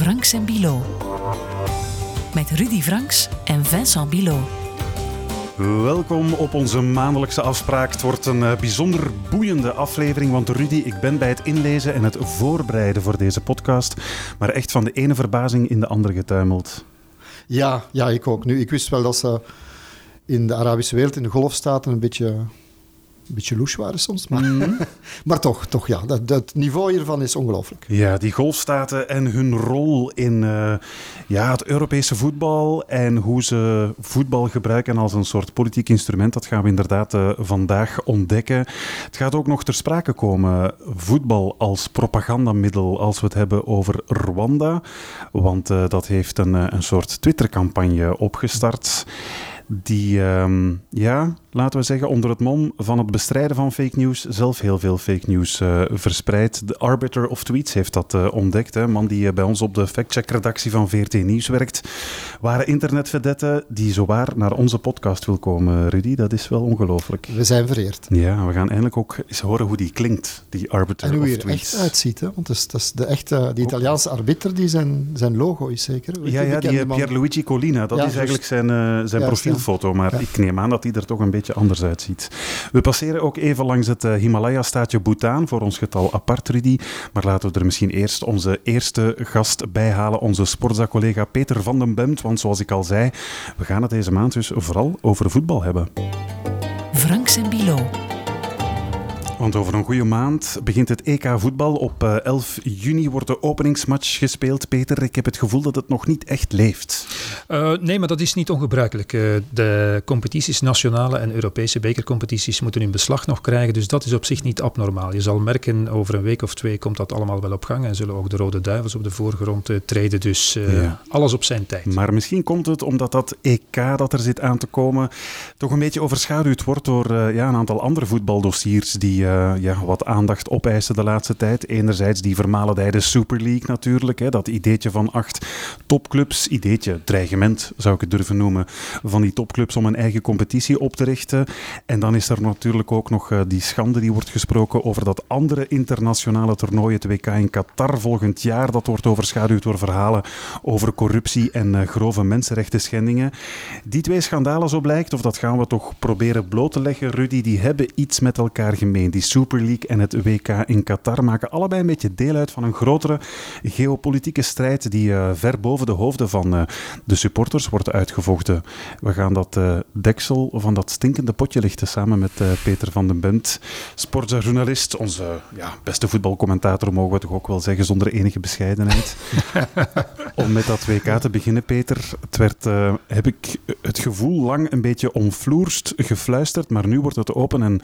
Franks en Bilo. Met Rudy Franks en Vincent Bilo. Welkom op onze maandelijkse afspraak. Het wordt een eh, bijzonder boeiende aflevering, want Rudy, ik ben bij het inlezen en het voorbereiden voor deze podcast, maar echt van de ene verbazing in de andere getuimeld. Ja, ja, ik ook. Nu, ik wist wel dat ze in de Arabische wereld, in de golfstaten, een beetje een beetje louche waren soms. Maar, Mhm. maar toch, toch ja, dat, het niveau hiervan is ongelooflijk. Ja, die golfstaten en hun rol in eh, ja, het Europese voetbal en hoe ze voetbal gebruiken als een soort politiek instrument, dat gaan we inderdaad eh, vandaag ontdekken. Het gaat ook nog ter sprake komen, voetbal als propagandamiddel, als we het hebben over Rwanda. Want eh, dat heeft een, een soort Twitter-campagne opgestart die, ehm, ja, laten we zeggen, onder het mom van het bestrijden van fake news zelf heel veel fake news eh, verspreidt. De Arbiter of Tweets heeft dat eh, ontdekt. Een man die eh, bij ons op de factcheck-redactie van VRT Nieuws werkt. Waren internetvedetten die zowaar naar onze podcast wil komen, Rudy. Dat is wel ongelooflijk. We zijn vereerd. Ja, we gaan eindelijk ook eens horen hoe die klinkt, die Arbiter En hoe of hij er Tweets. echt uitziet. Hè? Want dat is, dat is de echte, die Italiaanse arbiter, die zijn, zijn logo is zeker. Ja, ja, die. Pierluigi Collina, dat Ja, is eigenlijk zijn, zijn Juist, profielfoto. Maar Ja. ik neem aan dat hij er toch een beetje anders uitziet. We passeren ook even langs het eh, Himalaya-staatje Bhutan voor ons getal apart, Rudy. Maar laten we er misschien eerst onze eerste gast bij halen, onze Sportza-collega Peter van den Bemt. Want zoals ik al zei, we gaan het deze maand dus vooral over voetbal hebben. Franks en Bilo. Want over een goede maand begint het EK voetbal. Op eh, 11 juni wordt de openingsmatch gespeeld. Peter, ik heb het gevoel dat het nog niet echt leeft. Uh, nee, maar dat is niet ongebruikelijk. Uh, de competities, nationale en Europese bekercompetities, moeten hun beslag nog krijgen. Dus dat is op zich niet abnormaal. Je zal merken, over een week of twee komt dat allemaal wel op gang. En zullen ook de Rode Duivels op de voorgrond uh, treden. Dus ja. alles op zijn tijd. Maar misschien komt het omdat dat EK dat er zit aan te komen, toch een beetje overschaduwd wordt door ja, een aantal andere voetbaldossiers die ja, wat aandacht opeisen de laatste tijd. Enerzijds die vermalendijde Super League natuurlijk. Hè, dat ideetje van acht topclubs, ideetje, dreigement zou ik het durven noemen, van die topclubs om een eigen competitie op te richten. En dan is er natuurlijk ook nog uh, die schande die wordt gesproken over dat andere internationale toernooi, het WK in Qatar volgend jaar. Dat wordt overschaduwd door verhalen over corruptie en uh, grove mensenrechten schendingen. Die twee schandalen, zo blijkt, of dat gaan we toch proberen bloot te leggen, Rudy, die hebben iets met elkaar gemeen. Super League en het WK in Qatar maken allebei een beetje deel uit van een grotere geopolitieke strijd die uh, ver boven de hoofden van uh, de supporters wordt uitgevochten. We gaan dat uh, deksel van dat stinkende potje lichten samen met Peter van den Bent, sportjournalist, onze ja, beste voetbalcommentator, mogen we toch ook wel zeggen, zonder enige bescheidenheid. Om met dat WK te beginnen, Peter. Het werd, heb ik het gevoel, lang een beetje omvloerst gefluisterd, maar nu wordt het open en,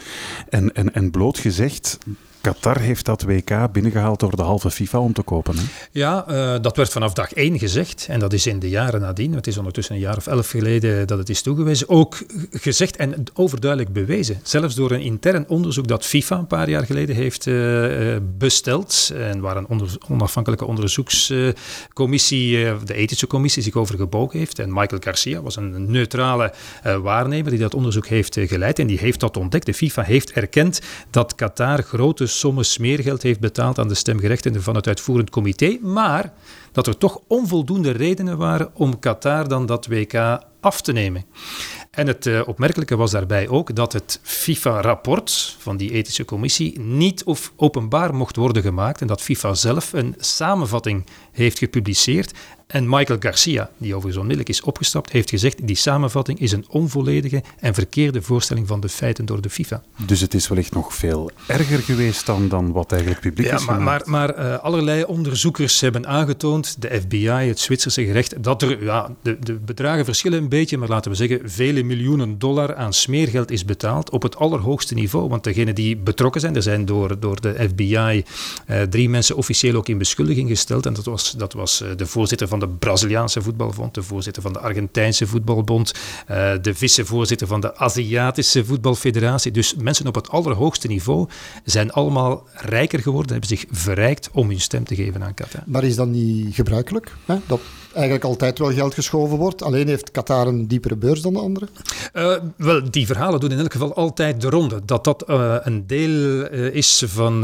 en, en, en bloot gezegd. Qatar heeft dat WK binnengehaald door de halve FIFA om te kopen. Hè? Ja, uh, dat werd vanaf dag één gezegd. En dat is in de jaren nadien, het is ondertussen een jaar of elf geleden dat het is toegewezen, ook gezegd en overduidelijk bewezen. Zelfs door een intern onderzoek dat FIFA een paar jaar geleden heeft uh, besteld. En waar een onafhankelijke onderzoekscommissie, de ethische commissie, zich over gebogen heeft. En Michael Garcia was een neutrale waarnemer die dat onderzoek heeft geleid. En die heeft dat ontdekt. De FIFA heeft erkend dat Qatar grote sommen smeergeld heeft betaald aan de stemgerechtigden van het uitvoerend comité, maar dat er toch onvoldoende redenen waren om Qatar dan dat WK af te nemen. En het uh, opmerkelijke was daarbij ook dat het FIFA-rapport van die ethische commissie niet of openbaar mocht worden gemaakt en dat FIFA zelf een samenvatting heeft gepubliceerd. En Michael Garcia, die overigens onmiddellijk is opgestapt, heeft gezegd die samenvatting is een onvolledige en verkeerde voorstelling van de feiten door de FIFA. Dus het is wellicht nog veel erger geweest dan, dan wat eigenlijk publiek ja, is maar, maar, maar uh, allerlei onderzoekers hebben aangetoond, de FBI, het Zwitserse gerecht, dat er, ja, de, de bedragen verschillen een beetje, maar laten we zeggen, vele miljoenen dollar aan smeergeld is betaald op het allerhoogste niveau. Want degenen die betrokken zijn, er zijn door, door de FBI uh, drie mensen officieel ook in beschuldiging gesteld. En dat was, dat was uh, de voorzitter van de Braziliaanse voetbalbond, de voorzitter van de Argentijnse voetbalbond, uh, de vicevoorzitter van de Aziatische voetbalfederatie. Dus mensen op het allerhoogste niveau zijn allemaal rijker geworden, hebben zich verrijkt om hun stem te geven aan Qatar. Maar is dan niet gebruikelijk. Hè? Dat eigenlijk altijd wel geld geschoven wordt. Alleen heeft Qatar een diepere beurs dan de andere. Uh, wel, die verhalen doen in elk geval altijd de ronde. Dat dat uh, een deel uh, is van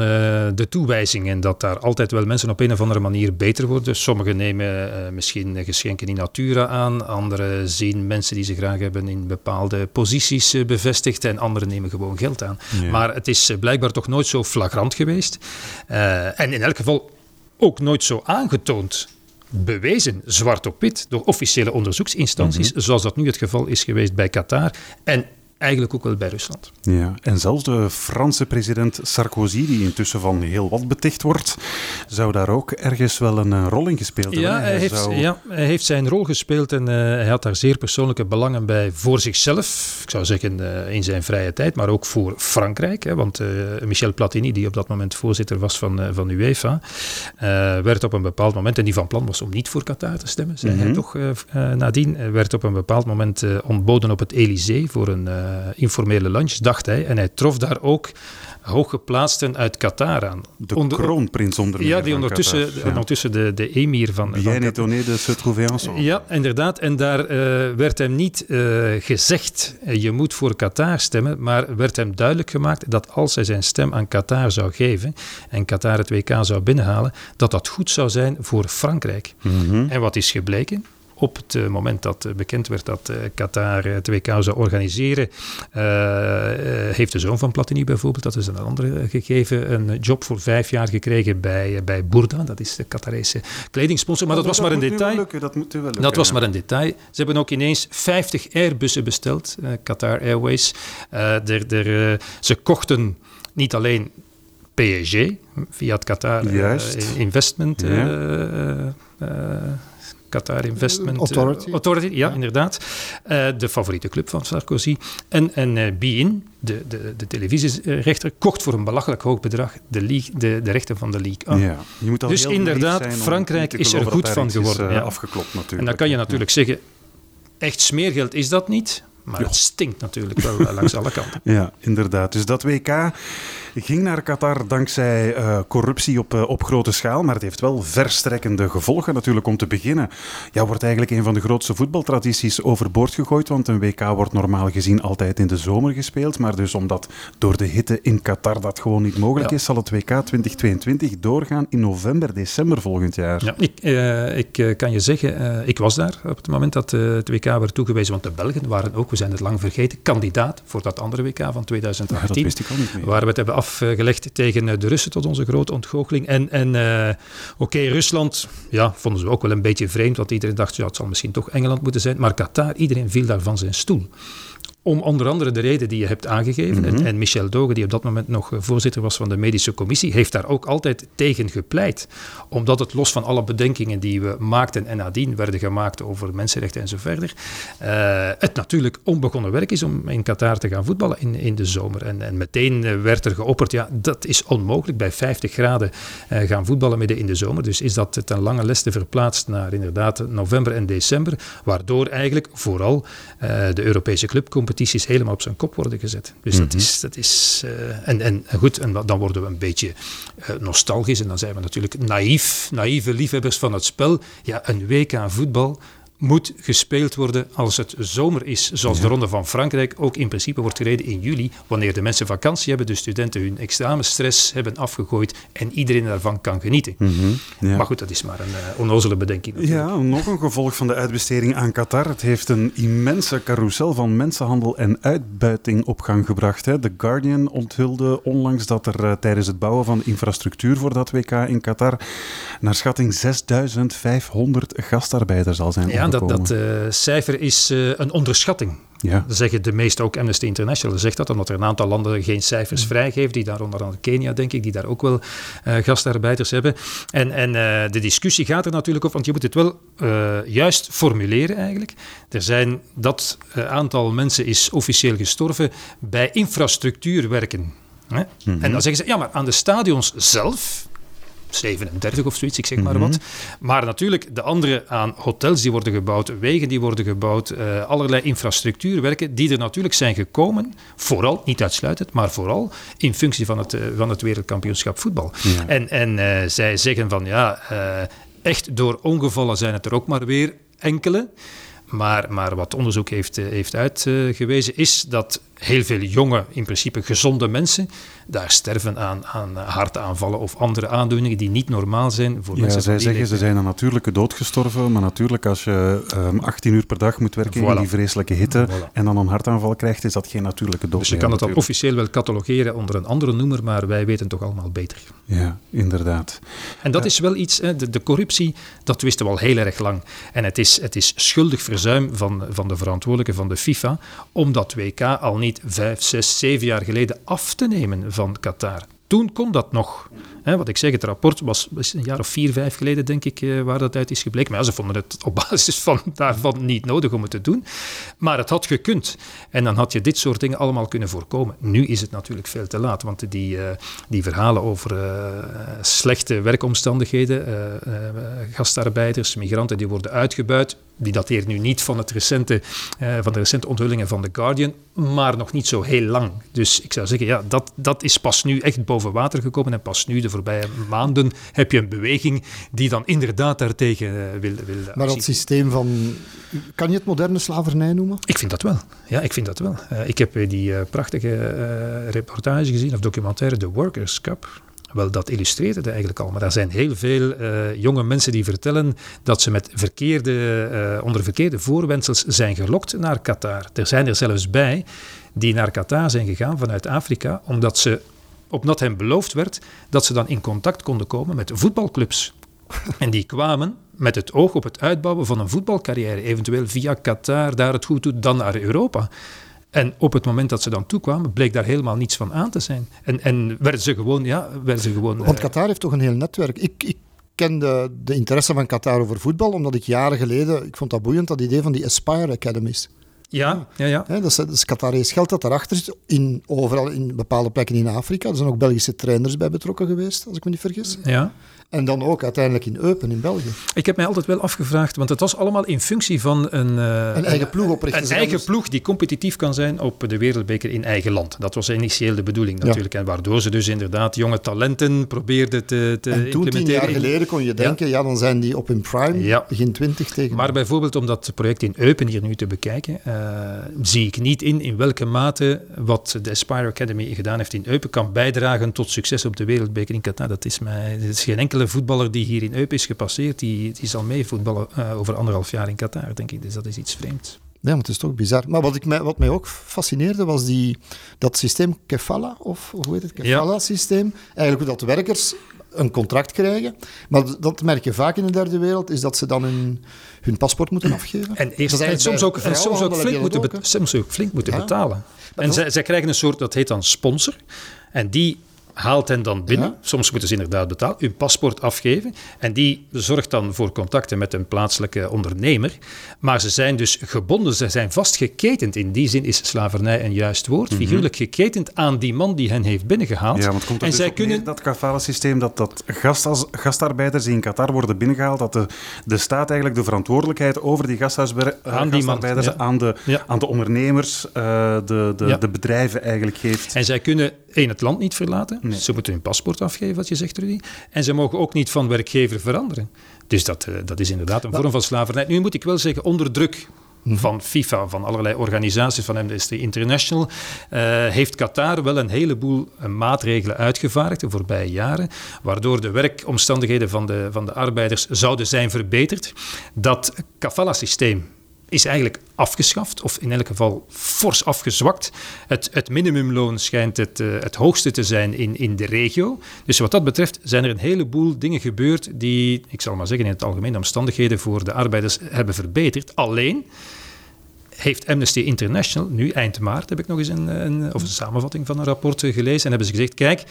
de toewijzing en dat daar altijd wel mensen op een of andere manier beter worden. Sommigen nemen misschien geschenken in natura aan, anderen zien mensen die ze graag hebben in bepaalde posities bevestigd en anderen nemen gewoon geld aan. Ja. Maar het is blijkbaar toch nooit zo flagrant geweest. en in elk geval ook nooit zo aangetoond bewezen, zwart op wit, door officiële onderzoeksinstanties, mm -hmm. zoals dat nu het geval is geweest bij Qatar. En eigenlijk ook wel bij Rusland. Ja, en zelfs de Franse president Sarkozy, die intussen van heel wat beticht wordt, zou daar ook ergens wel een uh, rol in gespeeld ja, hebben. Hij, heeft, zou... ja, hij heeft zijn rol gespeeld en uh, hij had daar zeer persoonlijke belangen bij voor zichzelf, ik zou zeggen uh, in zijn vrije tijd, maar ook voor Frankrijk. Hè, want Michel Platini, die op dat moment voorzitter was van, van UEFA, werd op een bepaald moment, en die van plan was om niet voor Qatar te stemmen, zei mm -hmm. hij toch nadien, werd op een bepaald moment ontboden op het Elysée voor een informele lunch, dacht hij. En hij trof daar ook hooggeplaatsten uit Qatar aan. De onder, kroonprins onder meer Ja, die ondertussen, Qatar, ja. ondertussen de, de emir van... Bien étonné de ensemble. Ja, inderdaad. En daar uh, werd hem niet uh, gezegd, je moet voor Qatar stemmen, maar werd hem duidelijk gemaakt dat als hij zijn stem aan Qatar zou geven en Qatar het WK zou binnenhalen, dat dat goed zou zijn voor Frankrijk. Mm -hmm. En wat is gebleken? Op het moment dat bekend werd dat Qatar het WK zou organiseren, heeft de zoon van Platini bijvoorbeeld, dat is een andere gegeven, een job voor vijf jaar gekregen bij, bij Burda, dat is de Qatarese kledingsponsor. Maar dat was maar een detail. Lukken, dat moet wel dat was maar een detail. Ze hebben ook ineens 50 Airbussen besteld, Qatar Airways. Der, der, ze kochten niet alleen PSG, via het Qatar Investment. Ja. Qatar Investment Authority, uh, Authority ja, ja, inderdaad. Uh, de favoriete club van Sarkozy. En, en uh, BIN, de, de, de televisierechter, kocht voor een belachelijk hoog bedrag de, league, de, de rechten van de League ja, je moet al dus heel inderdaad, zijn Frankrijk is er goed van geworden. Is, ja. afgeklopt natuurlijk. En dan kan je natuurlijk zeggen, echt smeergeld is dat niet. Maar het stinkt natuurlijk wel langs alle kanten. Ja, inderdaad. Dus dat WK ging naar Qatar dankzij uh, corruptie op, uh, op grote schaal. Maar het heeft wel verstrekkende gevolgen natuurlijk. Om te beginnen ja, wordt eigenlijk een van de grootste voetbaltradities overboord gegooid. Want een WK wordt normaal gezien altijd in de zomer gespeeld. Maar dus omdat door de hitte in Qatar dat gewoon niet mogelijk ja. is, zal het WK 2022 doorgaan in november, december volgend jaar. Ja, ik, uh, ik kan je zeggen, ik was daar op het moment dat het WK werd toegewezen. Want de Belgen waren ook we zijn het lang vergeten, kandidaat voor dat andere WK van 2018. Ja, dat wist ik ook niet meer. Waar we het hebben afgelegd tegen de Russen tot onze grote ontgoocheling. En, en uh, oké, Rusland, ja, vonden ze ook wel een beetje vreemd, want iedereen dacht, ja, het zal misschien toch Engeland moeten zijn. Maar Qatar, iedereen viel daar van zijn stoel. Om onder andere de reden die je hebt aangegeven. Mhm. En, en Michel Dogen, die op dat moment nog voorzitter was van de medische commissie, heeft daar ook altijd tegen gepleit. Omdat het los van alle bedenkingen die we maakten en nadien werden gemaakt over mensenrechten en zo verder, uh, het natuurlijk onbegonnen werk is om in Qatar te gaan voetballen in, in de zomer. En, en meteen werd er geopperd, ja, dat is onmogelijk bij 50 graden uh, gaan voetballen midden in de zomer. Dus is dat ten lange leste verplaatst naar inderdaad november en december, waardoor eigenlijk vooral uh, de Europese clubcompetitie competities helemaal op zijn kop worden gezet. Dus mm -hmm. dat is. Dat is uh, en, en goed, en dan worden we een beetje uh, nostalgisch en dan zijn we natuurlijk naïef, naïeve liefhebbers van het spel. Ja, een WK voetbal moet gespeeld worden als het zomer is, zoals ja. de Ronde van Frankrijk ook in principe wordt gereden in juli, wanneer de mensen vakantie hebben, de studenten hun examenstress hebben afgegooid en iedereen daarvan kan genieten. Mm -hmm. ja. Maar goed, dat is maar een uh, onnozele bedenking. Natuurlijk. Ja, nog een gevolg van de uitbesteding aan Qatar. Het heeft een immense carousel van mensenhandel en uitbuiting op gang gebracht. Hè. The Guardian onthulde onlangs dat er uh, tijdens het bouwen van infrastructuur voor dat WK in Qatar naar schatting 6500 gastarbeiders al zijn ja, dat, dat uh, cijfer is uh, een onderschatting. Ja. Dat zeggen de meeste, ook Amnesty International zegt dat, omdat er een aantal landen geen cijfers vrijgeven, die daar onder andere Kenia, denk ik, die daar ook wel uh, gastarbeiders hebben. En, en uh, de discussie gaat er natuurlijk over, want je moet het wel uh, juist formuleren eigenlijk. Er zijn, dat aantal mensen is officieel gestorven bij infrastructuurwerken. Hè? Mm -hmm. En dan zeggen ze, ja, maar aan de stadions zelf, 37 of zoiets, ik zeg maar mm -hmm. wat. Maar natuurlijk de andere aan hotels die worden gebouwd, wegen die worden gebouwd, uh, allerlei infrastructuurwerken die er natuurlijk zijn gekomen, vooral, niet uitsluitend, maar vooral in functie van het, uh, van het wereldkampioenschap voetbal. Ja. En, en uh, zij zeggen van ja echt door ongevallen zijn het er ook maar weer enkele. Maar, maar wat onderzoek heeft, eh, heeft uitgewezen is dat heel veel jonge, in principe gezonde mensen daar sterven aan, aan hartaanvallen of andere aandoeningen die niet normaal zijn voor ja, mensen zij zeggen ze zijn een natuurlijke dood gestorven, maar natuurlijk als je um, 18 uur per dag moet werken Voilà. in die vreselijke hitte Voilà. en dan een hartaanval krijgt, is dat geen natuurlijke dood Dus je kan het dan officieel wel catalogeren onder een andere noemer, maar wij weten toch allemaal beter. Ja, inderdaad. En dat is wel iets, hè, de, de corruptie, dat wisten we al heel erg lang. En het is, het is schuldig verzuim van, van de verantwoordelijke van de FIFA om dat WK al niet vijf, zes, zeven jaar geleden af te nemen van Qatar. Toen kon dat nog. Wat ik zeg, het rapport was, een jaar of vier, vijf geleden, denk ik, eh, waar dat uit is gebleken. Maar ze vonden het op basis van daarvan niet nodig om het te doen. Maar het had gekund. En dan had je dit soort dingen allemaal kunnen voorkomen. Nu is het natuurlijk veel te laat, want die, eh, die verhalen over eh, slechte werkomstandigheden, gastarbeiders, migranten die worden uitgebuit, die dateren nu niet van, het recente, eh, van de recente onthullingen van The Guardian, maar nog niet zo heel lang. Dus ik zou zeggen, ja, dat, dat is pas nu echt boven water gekomen en pas nu, de voorbije maanden, heb je een beweging die dan inderdaad daartegen eh, wil, wil Maar actie dat systeem van... Kan je het moderne slavernij noemen? ik vind dat wel. Ja, ik vind dat wel. Eh, ik heb die prachtige reportage gezien, of documentaire, The Workers' Cup. Wel, dat illustreert het eigenlijk al. Maar daar zijn heel veel eh, jonge mensen die vertellen dat ze met verkeerde, eh, onder verkeerde voorwendsels zijn gelokt naar Qatar. Er zijn er zelfs bij die naar Qatar zijn gegaan vanuit Afrika, omdat ze opdat hen beloofd werd dat ze dan in contact konden komen met voetbalclubs. En die kwamen met het oog op het uitbouwen van een voetbalcarrière, eventueel via Qatar, daar het goed doet, dan naar Europa. En op het moment dat ze dan toekwamen, bleek daar helemaal niets van aan te zijn. En, en werden ze gewoon, ja, werden ze gewoon... Want eh, Qatar heeft toch een heel netwerk. Ik, ik ken de, de interesse van Qatar over voetbal, omdat ik jaren geleden, ik vond dat boeiend, dat idee van die Aspire Academies. ja, ja, ja. Dat is, dat is Qatarees geld dat daarachter zit, in, overal in bepaalde plekken in Afrika. Er zijn ook Belgische trainers bij betrokken geweest, als ik me niet vergis. ja. En dan ook uiteindelijk in Eupen in België. Ik heb mij altijd wel afgevraagd, want het was allemaal in functie van een... eh, Een eigen ploeg oprichten. Een eigen ploeg die competitief kan zijn op de wereldbeker in eigen land. Dat was initieel de bedoeling Ja. natuurlijk. En waardoor ze dus inderdaad jonge talenten probeerden te, te En toen, tien implementeren. jaar in- geleden, kon je denken, ja. dan zijn die op hun prime, Ja. begin 20 tegen... Maar bijvoorbeeld om dat project in Eupen hier nu te bekijken, eh, zie ik niet in in welke mate wat de Aspire Academy gedaan heeft in Eupen kan bijdragen tot succes op de wereldbeker in Qatar. Dat is, mij, er is geen enkele voetballer die hier in Eupen is gepasseerd, die, die zal mee voetballen eh, over anderhalf jaar in Qatar, denk ik. Dus dat is iets vreemds. Ja, maar het is toch bizar. Maar wat, ik mij, wat mij ook fascineerde, was die, dat systeem Kefala, of hoe heet het? Ja. Kefala-systeem. Eigenlijk hoe dat de werkers een contract krijgen. Maar dat merk je vaak in de derde wereld, is dat ze dan hun, hun paspoort moeten afgeven. En, eerst, soms, ook, en soms, ook flink moeten ook, soms ook flink moeten Ja. betalen. En zij, zij krijgen een soort, dat heet dan sponsor. En die haalt hen dan binnen. Ja. Soms moeten ze inderdaad betalen, hun paspoort afgeven. En die zorgt dan voor contacten met een plaatselijke ondernemer. Maar ze zijn dus gebonden, ze zijn vastgeketend. In die zin is slavernij een juist woord. Figuurlijk geketend aan die man die hen heeft binnengehaald. Ja, want komt en dus zij neer, kunnen... dat kafala-systeem, dat, dat gast, als, gastarbeiders die in Qatar worden binnengehaald, dat de, de staat eigenlijk de verantwoordelijkheid over die gasthuisber- eh, Aan die man, gastarbeiders ja. aan, de, Ja. aan de ondernemers, eh, de, de bedrijven eigenlijk geeft. En zij kunnen één het land niet verlaten. Nee. Ze moeten hun paspoort afgeven, wat je zegt, Rudy. En ze mogen ook niet van werkgever veranderen. Dus dat, eh, dat is inderdaad een vorm van slavernij. Nu moet ik wel zeggen, onder druk van FIFA, van allerlei organisaties, van Amnesty International, eh, heeft Qatar wel een heleboel eh, maatregelen uitgevaardigd de voorbije jaren, waardoor de werkomstandigheden van de, van de arbeiders zouden zijn verbeterd. Dat kafala-systeem is eigenlijk afgeschaft, of in elk geval fors afgezwakt. Het, het minimumloon schijnt het, eh, het hoogste te zijn in, in de regio. Dus wat dat betreft zijn er een heleboel dingen gebeurd die, ik zal maar zeggen, in het algemeen de omstandigheden voor de arbeiders hebben verbeterd. Alleen heeft Amnesty International, nu eind maart heb ik nog eens een, een, of een samenvatting van een rapport eh, gelezen, en hebben ze gezegd, kijk,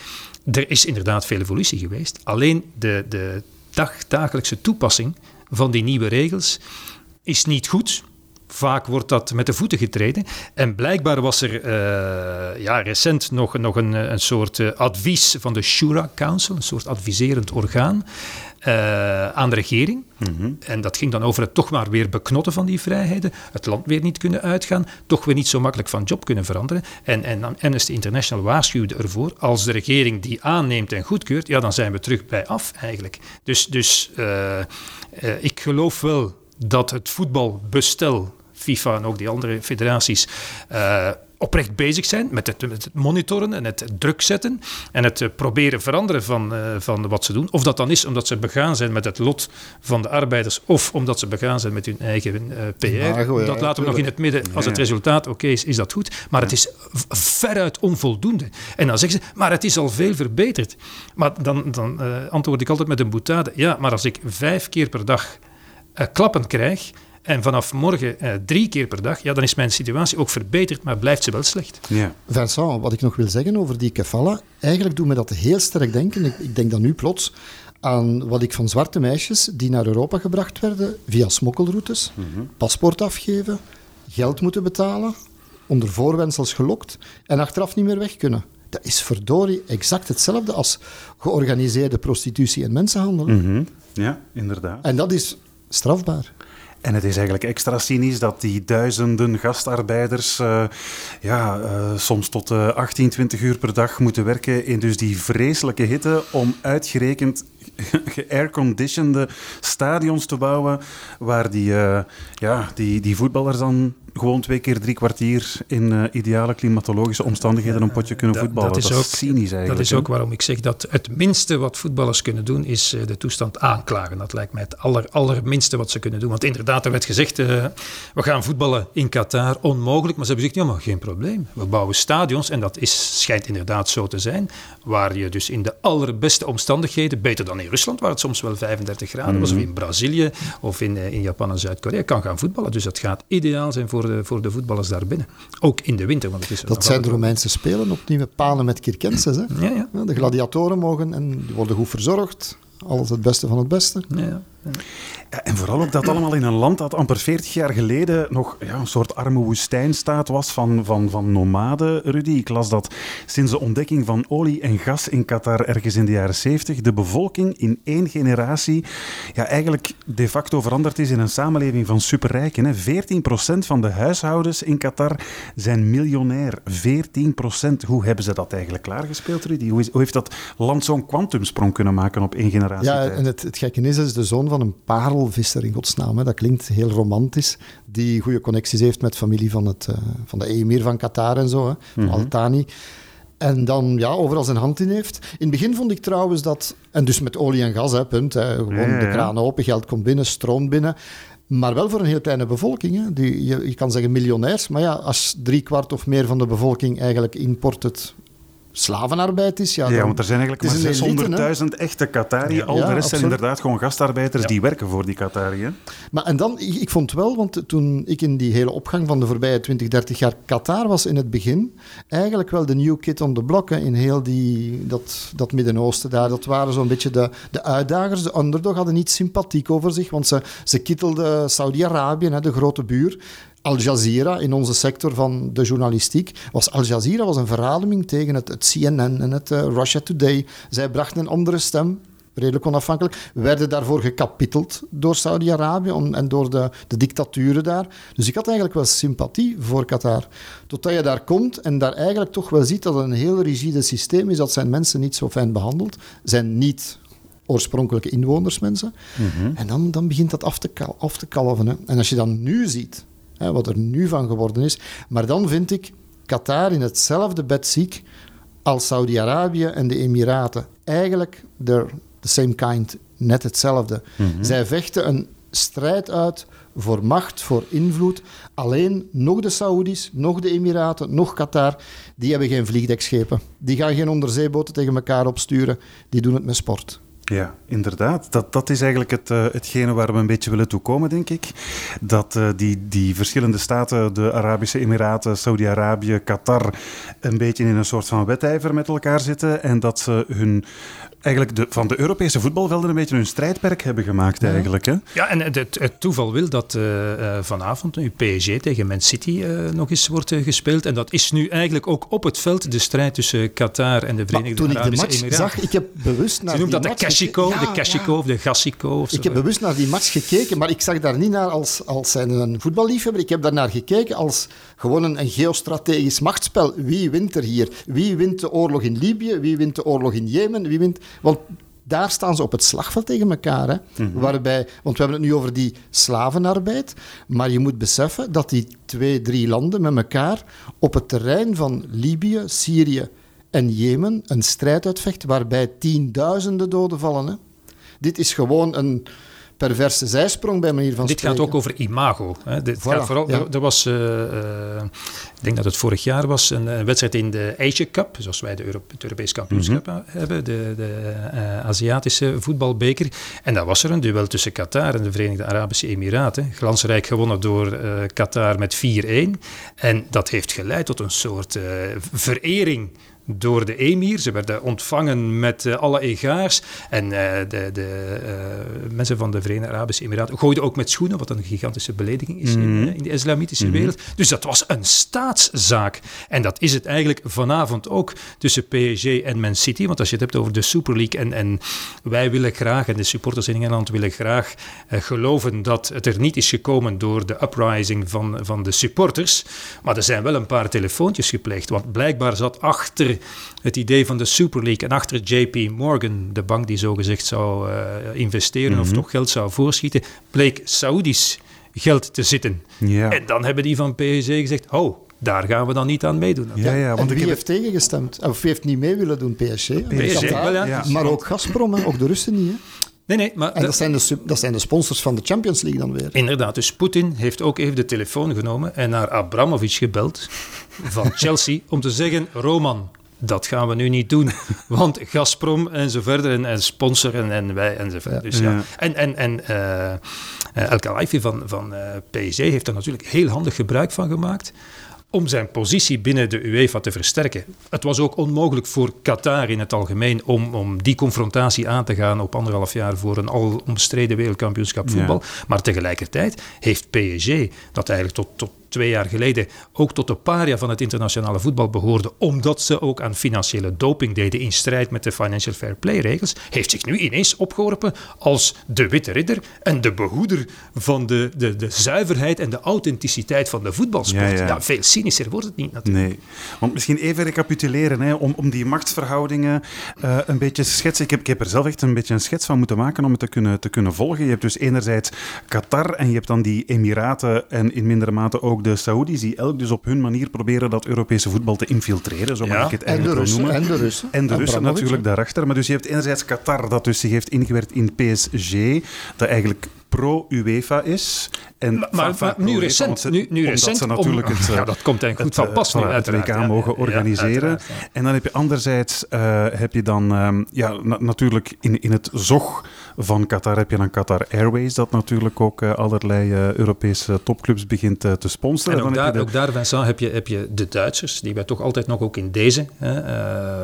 er is inderdaad veel evolutie geweest. Alleen de, de dag, dagelijkse toepassing van die nieuwe regels is niet goed vaak wordt dat met de voeten getreden. En blijkbaar was er uh, ja, recent nog, nog een, een soort uh, advies van de Shura Council, een soort adviserend orgaan. Uh, aan de regering. Mm -hmm. En dat ging dan over het toch maar weer beknotten van die vrijheden, het land weer niet kunnen uitgaan, toch weer niet zo makkelijk van job kunnen veranderen. En, en Amnesty International waarschuwde ervoor, als de regering die aanneemt en goedkeurt, ja, dan zijn we terug bij af eigenlijk. Dus, dus uh, uh, ik geloof wel dat het voetbalbestel FIFA en ook die andere federaties uh, oprecht bezig zijn met het, met het, monitoren en het druk zetten en het uh, proberen veranderen van, uh, van wat ze doen. Of dat dan is omdat ze begaan zijn met het lot van de arbeiders of omdat ze begaan zijn met hun eigen PR. Ja, dat laten we nog in het midden. Als het resultaat oké okay is, is dat goed. Maar ja. het is veruit onvoldoende. En dan zeggen ze, maar het is al veel verbeterd. Maar dan, dan antwoord ik altijd met een boetade. Ja, maar als ik vijf keer per dag klappen krijg en vanaf morgen eh, drie keer per dag, ja, dan is mijn situatie ook verbeterd, maar blijft ze wel slecht. Ja. Vincent, wat ik nog wil zeggen over die kefalla, eigenlijk doet me dat heel sterk denken, ik, ik denk dan nu plots, aan wat ik van zwarte meisjes die naar Europa gebracht werden via smokkelroutes, mm -hmm. paspoort afgeven, geld moeten betalen, onder voorwendsels gelokt en achteraf niet meer weg kunnen. Dat is verdorie exact hetzelfde als georganiseerde prostitutie en mensenhandel. Mm -hmm. Ja, inderdaad. En dat is strafbaar. En het is eigenlijk extra cynisch dat die duizenden gastarbeiders uh, ja, uh, soms tot uh, 18, 20 uur per dag moeten werken in dus die vreselijke hitte om uitgerekend geairconditionede stadions te bouwen waar die, ja, die, die voetballers dan gewoon twee keer drie kwartier in uh, ideale klimatologische omstandigheden een potje kunnen voetballen. Dat, dat is, ook, cynisch eigenlijk. Dat is ook waarom ik zeg dat het minste wat voetballers kunnen doen is uh, de toestand aanklagen. Dat lijkt mij het aller, allerminste wat ze kunnen doen. Want inderdaad, er werd gezegd, we gaan voetballen in Qatar, onmogelijk. Maar ze hebben gezegd, ja maar geen probleem. We bouwen stadions en dat is, schijnt inderdaad zo te zijn, waar je dus in de allerbeste omstandigheden, beter dan in Rusland, waar het soms wel 35 graden was, mm. of in Brazilië, of in, in Japan en Zuid-Korea, kan gaan voetballen. Dus dat gaat ideaal zijn voor de, voor de voetballers daarbinnen. Ook in de winter. Want het is dat zijn de Romeinse Spelen, opnieuw palen met Circenses. Hè? Ja, ja. De gladiatoren mogen en die worden goed verzorgd. Alles het beste van het beste. Ja, ja. Ja, en vooral ook dat allemaal in een land dat amper 40 jaar geleden nog ja, een soort arme woestijnstaat was van, van, van nomaden, Rudy. Ik las dat sinds de ontdekking van olie en gas in Qatar ergens in de jaren 70 de bevolking in één generatie ja, eigenlijk de facto veranderd is in een samenleving van superrijken. Hè. 14% van de huishoudens in Qatar zijn miljonair. 14%. Hoe hebben ze dat eigenlijk klaargespeeld, Rudy? Hoe, is, hoe heeft dat land zo'n kwantumsprong kunnen maken op één generatie? Ja, en het, het gekke is, is de zoon van een parelvisser in godsnaam. Hè. Dat klinkt heel romantisch. Die goede connecties heeft met familie van, het, uh, van de emir van Qatar en zo, hè, van mm-hmm. Al-Thani. En dan ja, overal zijn hand in heeft. In het begin vond ik trouwens dat... En dus met olie en gas, hè, punt. Hè, gewoon ja, ja. de kraan open, geld komt binnen, stroomt binnen. Maar wel voor een heel kleine bevolking. Hè. Die, je, je kan zeggen miljonairs. Maar ja, als driekwart of meer van de bevolking eigenlijk imported slavenarbeid is. Ja, ja want er zijn eigenlijk maar 600.000 echte Qatari. Ja, Al de rest absoluut. zijn inderdaad gewoon gastarbeiders die werken voor die Qatari. Maar en dan, ik, ik, vond wel, want toen ik in die hele opgang van de voorbije 20, 30 jaar Qatar was in het begin, eigenlijk wel de new kid on the block hè, in heel die, dat, dat Midden-Oosten daar. Dat waren zo'n beetje de, de uitdagers. De underdog hadden niet sympathiek over zich, want ze, ze kittelden Saudi-Arabië, de grote buur. Al Jazeera in onze sector van de journalistiek was Al Jazeera was een verademing tegen het, het CNN en het uh, Russia Today. Zij brachten een andere stem, redelijk onafhankelijk, werden daarvoor gekapiteld door Saudi-Arabië en door de, de dictaturen daar. Dus ik had eigenlijk wel sympathie voor Qatar. Totdat je daar komt en daar eigenlijk toch wel ziet dat het een heel rigide systeem is, dat zijn mensen niet zo fijn behandeld, zijn niet oorspronkelijke inwonersmensen. Mm-hmm. En dan, dan begint dat af te, af te kalven. Hè. En als je dan nu ziet hè, wat er nu van geworden is. Maar dan vind ik Qatar in hetzelfde bed ziek als Saudi-Arabië en de Emiraten. Eigenlijk de same kind, net hetzelfde. Mm-hmm. Zij vechten een strijd uit voor macht, voor invloed. Alleen nog de Saoedi's, nog de Emiraten, nog Qatar, die hebben geen vliegdekschepen. Die gaan geen onderzeeboten tegen elkaar opsturen. Die doen het met sport. Ja, inderdaad. Dat, dat is eigenlijk het, uh, hetgene waar we een beetje willen toekomen, denk ik. Dat uh, die, die verschillende staten, de Arabische Emiraten, Saudi-Arabië, Qatar, een beetje in een soort van wedijver met elkaar zitten. En dat ze hun eigenlijk de, van de Europese voetbalvelden een beetje hun strijdperk hebben gemaakt eigenlijk. Hè? Ja, en het, het toeval wil dat uh, uh, vanavond nu PSG tegen Man City uh, nog eens wordt gespeeld. En dat is nu eigenlijk ook op het veld de strijd tussen Qatar en de Verenigde Arabische Emiraten. Emiraten. Zag, ik heb bewust naar Ze noemt die dat de match gekeken. de Cashiko of de Gassico. Of zo. Ik heb bewust naar die match gekeken, maar ik zag daar niet naar als, als zijn een voetballiefhebber. Ik heb daar naar gekeken als gewoon een, een geostrategisch machtsspel. Wie wint er hier? Wie wint de oorlog in Libië? Wie wint de oorlog in Jemen? Wie wint... Want daar staan ze op het slagveld tegen elkaar. Hè? Mhm. Waarbij, want we hebben het nu over die slavenarbeid. Maar je moet beseffen dat die twee, drie landen met elkaar op het terrein van Libië, Syrië en Jemen een strijd uitvechten waarbij tienduizenden doden vallen. Hè? Dit is gewoon een perverse zijsprong bij manier van Dit spreken. gaat ook over imago. Hè. Dit Voilà, gaat vooral, ja. er, er was, uh, uh, ik denk dat het vorig jaar was, een, een, wedstrijd in de Asia Cup, zoals wij de Euro het Europees kampioenschap mm -hmm. hebben, de, de uh, Aziatische voetbalbeker. En daar was er een duel tussen Qatar en de Verenigde Arabische Emiraten. Glansrijk gewonnen door Qatar met 4-1. En dat heeft geleid tot een soort verering door de emir. Ze werden ontvangen met uh, alle egaars. En uh, de, de uh, mensen van de Verenigde Arabische Emiraten gooiden ook met schoenen, wat een gigantische belediging is mm -hmm. in, in, de islamitische mm -hmm. wereld. Dus dat was een staatszaak. En dat is het eigenlijk vanavond ook tussen PSG en Man City. Want als je het hebt over de Super League en, en wij willen graag, en de supporters in Engeland willen graag geloven dat het er niet is gekomen door de uprising van, van de supporters. Maar er zijn wel een paar telefoontjes gepleegd. Want blijkbaar zat achter het idee van de Super League en achter JP Morgan, de bank die zogezegd zou uh, investeren mm -hmm. of toch geld zou voorschieten, bleek Saoedisch geld te zitten. Ja. En dan hebben die van PSG gezegd, oh, daar gaan we dan niet aan meedoen. Ja, ja, want wie heb... heeft tegengestemd? Of wie heeft niet mee willen doen? PSG. PSG wel, ja. ja. Maar ook Gazprom, hè? ook de Russen niet. Hè? Nee, nee, maar en dat zijn, de, dat zijn de sponsors van de Champions League dan weer. Inderdaad, dus Poetin heeft ook even de telefoon genomen en naar Abramovic gebeld van Chelsea om te zeggen, Roman, dat gaan we nu niet doen. Want Gazprom en zo verder en, en sponsor en, en wij en zo verder. Dus ja. ja. En, en, en uh, El Khalifi van, van uh, PSG heeft er natuurlijk heel handig gebruik van gemaakt om zijn positie binnen de UEFA te versterken. Het was ook onmogelijk voor Qatar in het algemeen om, om die confrontatie aan te gaan op anderhalf jaar voor een al omstreden wereldkampioenschap voetbal. Ja. Maar tegelijkertijd heeft PSG, dat eigenlijk tot, tot twee jaar geleden ook tot de paria van het internationale voetbal behoorde, omdat ze ook aan financiële doping deden in strijd met de financial fair play regels, heeft zich nu ineens opgeworpen als de witte ridder en de behoeder van de, de, de zuiverheid en de authenticiteit van de voetbalsport. Ja, ja. ja, veel cynischer wordt het niet natuurlijk. Nee, want misschien even recapituleren, hè, om, om die machtsverhoudingen uh, een beetje te schetsen. Ik heb, ik heb er zelf echt een beetje een schets van moeten maken om het te kunnen, te kunnen volgen. Je hebt dus enerzijds Qatar en je hebt dan die Emiraten en in mindere mate ook de Saoedi's, die elk dus op hun manier proberen dat Europese voetbal te infiltreren, zo mag ja. ik het en de eigenlijk Russen, noemen. En de Russen. En de Russen natuurlijk daarachter. Maar dus je hebt enerzijds Qatar, dat dus zich heeft ingewerkt in PSG, dat eigenlijk pro-UEFA is. En maar, maar, maar nu recent, ze, nu, nu recent ze natuurlijk om, het, ja, dat komt eigenlijk goed van pas nu, het WK ja, mogen organiseren. Ja, en dan heb je anderzijds uh, heb je dan um, ja, na, natuurlijk in, in het zog van Qatar heb je dan Qatar Airways, dat natuurlijk ook uh, allerlei uh, Europese topclubs begint te sponsoren. En ook, daar, de... ook daar, Vincent, heb je, heb je de Duitsers, die wij toch altijd nog ook in deze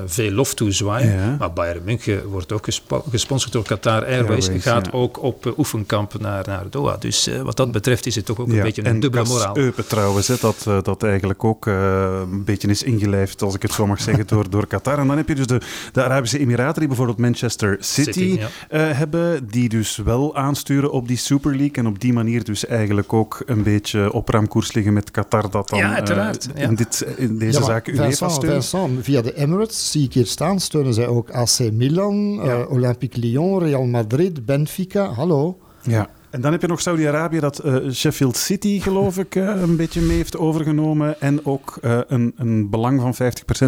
veel lof toezwaaien. Maar Bayern München wordt ook gespo gesponsord door Qatar Airways, Airways gaat ook op oefenkamp naar, naar Doha. Dus wat dat betreft is het toch ook een beetje een dubbele moraal. Eupen trouwens, hè, dat, dat eigenlijk ook een beetje is ingelijfd, als ik het zo mag zeggen, door, door Qatar. En dan heb je dus de, de Arabische Emiraten, die bijvoorbeeld Manchester City, City ja. Die dus wel aansturen op die Super League en op die manier dus eigenlijk ook een beetje op ramkoers liggen met Qatar, dat dan ja, uiteraard, in, dit, in deze ja, zaak UEFA steunt. Vincent, via de Emirates, zie ik hier staan, steunen zij ook AC Milan, Olympique Lyon, Real Madrid, Benfica, hallo. Ja. En dan heb je nog Saudi-Arabië dat uh, Sheffield City, geloof ik, uh, een beetje mee heeft overgenomen. En ook uh, een, een belang van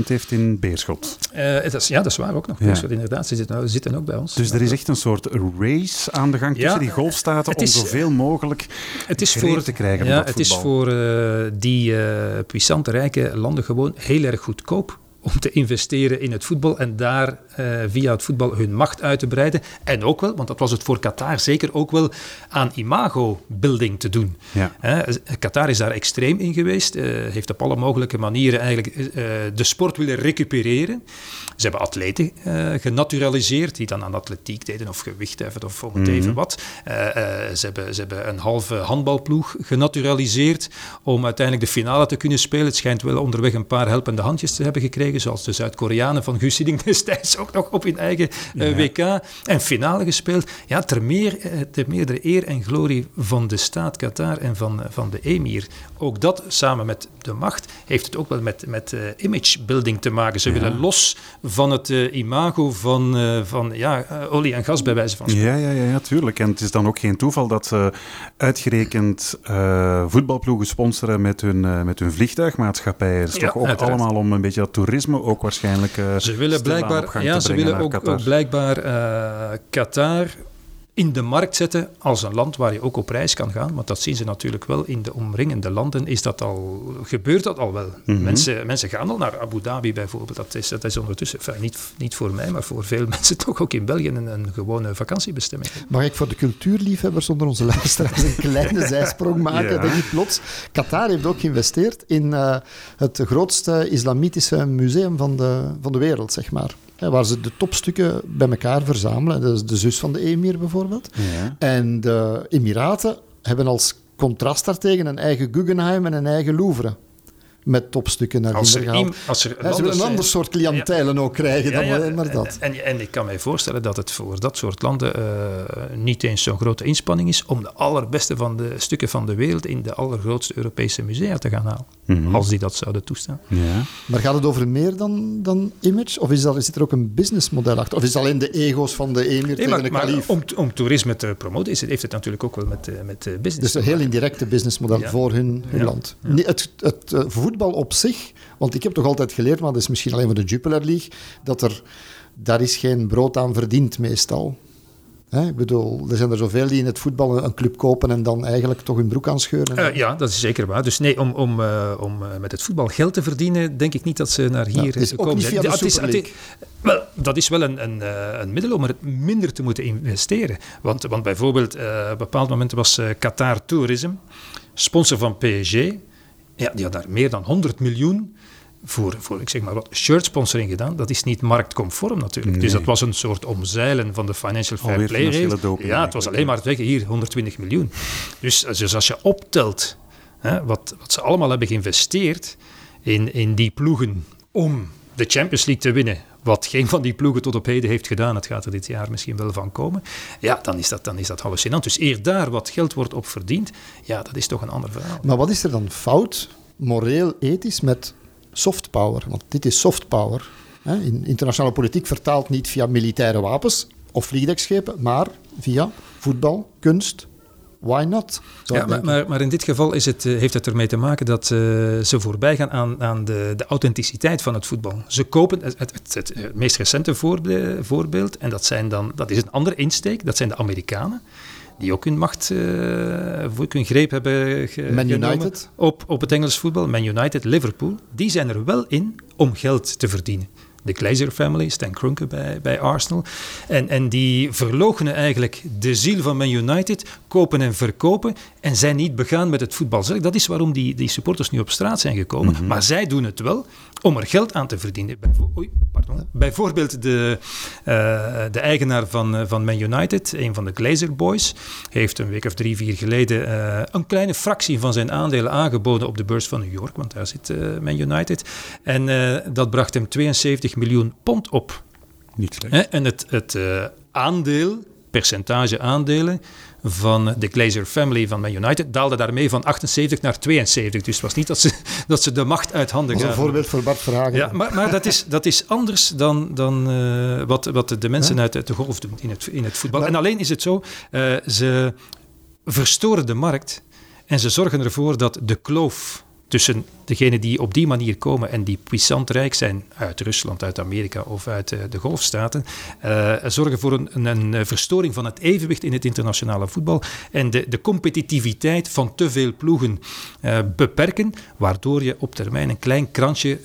50% heeft in Beerschot. is, ja, dat is waar ook nog. Beerschot, inderdaad. Ze zitten, ze zitten ook bij ons. Dus er is echt een soort race aan de gang tussen die golfstaten om zoveel mogelijk het is voor, te krijgen. Ja, het is voor die puissante, rijke landen gewoon heel erg goedkoop om te investeren in het voetbal en daar uh, via het voetbal hun macht uit te breiden. En ook wel, want dat was het voor Qatar zeker ook wel aan imago-building te doen. Ja. Qatar is daar extreem in geweest, heeft op alle mogelijke manieren eigenlijk de sport willen recupereren. Ze hebben atleten genaturaliseerd die dan aan atletiek deden of gewichtheffen of om het mhm. even wat. ze, hebben, ze hebben een halve handbalploeg genaturaliseerd om uiteindelijk de finale te kunnen spelen. Het schijnt wel onderweg een paar helpende handjes te hebben gekregen, zoals de Zuid-Koreanen van Guus destijds ook nog op hun eigen uh, WK. En finale gespeeld. Ja, ter meer, uh, ter meerdere eer en glorie van de staat Qatar en van, van de emir. Ook dat, samen met de macht, heeft het ook wel met, met uh, image building te maken. Ze willen los van het imago van, van ja, olie en gas, bij wijze van spreken. Ja, ja, ja, ja, tuurlijk. En het is dan ook geen toeval dat ze uitgerekend voetbalploegen sponsoren met hun, met hun vliegtuigmaatschappij. Het is toch ook allemaal om een beetje dat toerisme ook waarschijnlijk ze willen blijkbaar, ja, ze willen ook, ook, blijkbaar uh, Qatar in de markt zetten als een land waar je ook op reis kan gaan. Want dat zien ze natuurlijk wel in de omringende landen. Is dat al, gebeurt dat al wel? Mhm. mensen, mensen gaan al naar Abu Dhabi bijvoorbeeld. Dat is, dat is ondertussen, niet, niet voor mij, maar voor veel mensen toch ook in België een, een gewone vakantiebestemming. Mag ik voor de cultuurliefhebbers onder onze luisteraars een kleine zijsprong maken? Ja. Dat je plots... Qatar heeft ook geïnvesteerd in uh, het grootste islamitische museum van de, van de wereld, zeg maar waar ze de topstukken bij elkaar verzamelen. Dat is de zus van de emir bijvoorbeeld. Ja. En de Emiraten hebben als contrast daartegen een eigen Guggenheim en een eigen Louvre met topstukken naar als binnen gaan. Als er een, ze willen een ander soort cliëntelen ook krijgen dan alleen maar dat. En, en, ik kan mij voorstellen dat het voor dat soort landen uh, niet eens zo'n grote inspanning is om de allerbeste van de stukken van de wereld in de allergrootste Europese musea te gaan halen. Mhm. Als die dat zouden toestaan. Ja. Maar gaat het over meer dan, dan image? Of is dat, zit er ook een businessmodel achter? Of is het alleen de ego's van de emir nee, tegen maar, de kalif? Om, om toerisme te promoten is het, heeft het natuurlijk ook wel met, eh, met business Dus een heel indirecte businessmodel voor hun, hun land. Het, het, het voetbal op zich, want ik heb toch altijd geleerd, maar dat is misschien alleen voor de Jupiler League, dat er, daar is geen brood aan verdiend meestal. Hè? Ik bedoel, er zijn er zoveel die in het voetbal een club kopen en dan eigenlijk toch hun broek aan scheuren. Uh, ja, dat is zeker waar. Dus nee, om, om, uh, om uh, met het voetbal geld te verdienen, denk ik niet dat ze naar hier ja, komen. Niet via de is, is, wel, dat is wel een, een, een, middel om er minder te moeten investeren. Want, want bijvoorbeeld, op een bepaald moment was Qatar Tourism sponsor van PSG. Ja, die had daar meer dan 100 miljoen voor, voor ik zeg maar wat, shirt sponsoring gedaan. Dat is niet marktconform natuurlijk. Dus dat was een soort omzeilen van de financial fair play regel. Ja, het was alleen maar het zeggen, hier 120 miljoen. Dus, dus als je optelt hè, wat, wat ze allemaal hebben geïnvesteerd in, in die ploegen om de Champions League te winnen, wat geen van die ploegen tot op heden heeft gedaan, het gaat er dit jaar misschien wel van komen, ja, dan is dat, dan is dat hallucinant. Dus eer daar wat geld wordt op verdiend, ja, dat is toch een ander verhaal. Maar wat is er dan fout, moreel, ethisch, met soft power? Want dit is soft power. In internationale politiek vertaald niet via militaire wapens of vliegdekschepen, maar via voetbal, kunst, why not? Ja, maar, maar, maar, in dit geval is het, eh, heeft het ermee te maken dat uh, ze voorbij gaan aan, aan de, de, authenticiteit van het voetbal. Ze kopen het, het, het, meest recente voorbeeld, en dat, zijn dan, dat is een andere insteek, dat zijn de Amerikanen. Die ook hun macht, uh, ook hun greep hebben ge Man United. Op, op het Engels voetbal. Man United, Liverpool. Die zijn er wel in om geld te verdienen de Glazer family, Stan Kroenke bij, bij Arsenal. En, en die verloochenen eigenlijk de ziel van Man United, kopen en verkopen en zijn niet begaan met het voetbal. Dat is waarom die, die supporters nu op straat zijn gekomen. Mhm. Maar zij doen het wel om er geld aan te verdienen. Oei, pardon. Bijvoorbeeld de, uh, de eigenaar van, uh, van Man United, een van de Glazer Boys, heeft een week of drie, vier geleden uh, een kleine fractie van zijn aandelen aangeboden op de beurs van New York, want daar zit Man United. En dat bracht hem 72 miljoen pond op. Niet slecht. En het, het aandeel, percentage aandelen, van de Glazer family van Man United daalde daarmee van 78 naar 72. Dus het was niet dat ze, dat ze de macht uit handen gaven. Een voorbeeld voor Bart Vragen. Ja, maar, maar dat, is, dat is anders dan, dan uh, wat, wat de mensen uit de golf doen in het, in het voetbal. en alleen is het zo, uh, ze verstoren de markt en ze zorgen ervoor dat de kloof tussen degenen die op die manier komen en die puissant rijk zijn uit Rusland, uit Amerika of uit uh, de golfstaten, uh, zorgen voor een, een, verstoring van het evenwicht in het internationale voetbal en de, de competitiviteit van te veel ploegen uh, beperken, waardoor je op termijn een klein krantje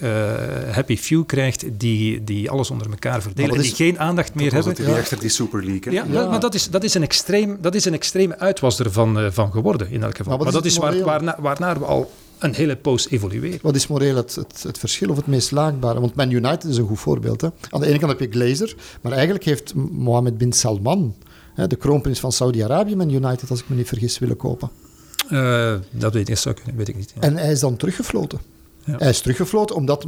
happy few krijgt die, die alles onder elkaar verdelen en die geen aandacht meer hebben. Dat achter die Super League. Ja, ja, maar, dat, is, dat, is een extreem, dat is een extreme uitwas ervan van geworden in elk geval. Maar, maar dat is waar, waarna, waarnaar we al een hele poos evolueren. Wat is moreel het, het, het, verschil of het meest laagbare? Want Man United is een goed voorbeeld. Hè? Aan de ene kant heb je Glazer, maar eigenlijk heeft Mohammed bin Salman, hè, de kroonprins van Saudi-Arabië, Man United, als ik me niet vergis, willen kopen. Uh, dat weet ik, weet ik niet. Ja. En hij is dan teruggefloten. Ja. Hij is teruggefloten omdat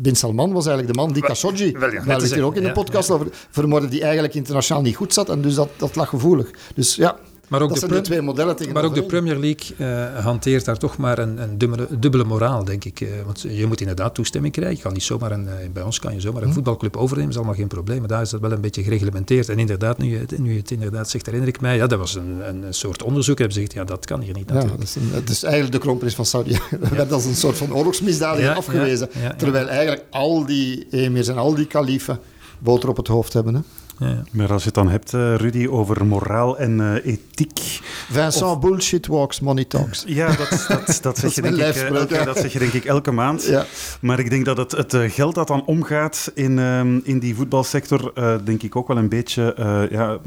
Bin Salman was eigenlijk de man die Khashoggi, daar ligt hier ook in de podcast over, vermoordde, die eigenlijk internationaal niet goed zat. En dus dat, dat lag gevoelig. Dus ja, maar ook dat de, de twee modellen tegen Maar ook de Premier League uh, hanteert daar toch maar een, een dubbele, dubbele, moraal, denk ik. Uh, want je moet inderdaad toestemming krijgen. Je kan niet zomaar een, uh, bij ons kan je zomaar een hm. voetbalclub overnemen, is allemaal geen probleem. Maar daar is dat wel een beetje gereglementeerd. En inderdaad, nu je, nu je het inderdaad zegt, herinner ik mij, ja, dat was een, een soort onderzoek. Hebben ze gezegd, ja, dat kan hier niet natuurlijk. Ja, dat is, het is eigenlijk de kroonprins van Saudi. We werden als een soort van oorlogsmisdadiger ja, afgewezen. terwijl eigenlijk al die emirs en al die kaliefen boter op het hoofd hebben. Hè? Ja, Maar als je het dan hebt, uh, Rudy, over moraal en uh, ethiek. Vincent, bullshit walks, money talks. Ja, dat, dat, dat, zeg, je, denk ik, uh, elke, dat zeg je denk ik elke maand. Ja. Maar ik denk dat het, het geld dat dan omgaat in, ehm, in die voetbalsector, denk ik ook wel een beetje ja,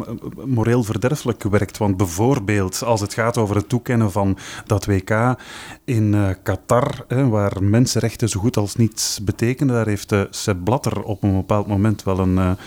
moreel verderfelijk werkt. Want bijvoorbeeld als het gaat over het toekennen van dat WK in Qatar, waar mensenrechten zo goed als niets betekenen, daar heeft Sepp Blatter op een bepaald moment wel een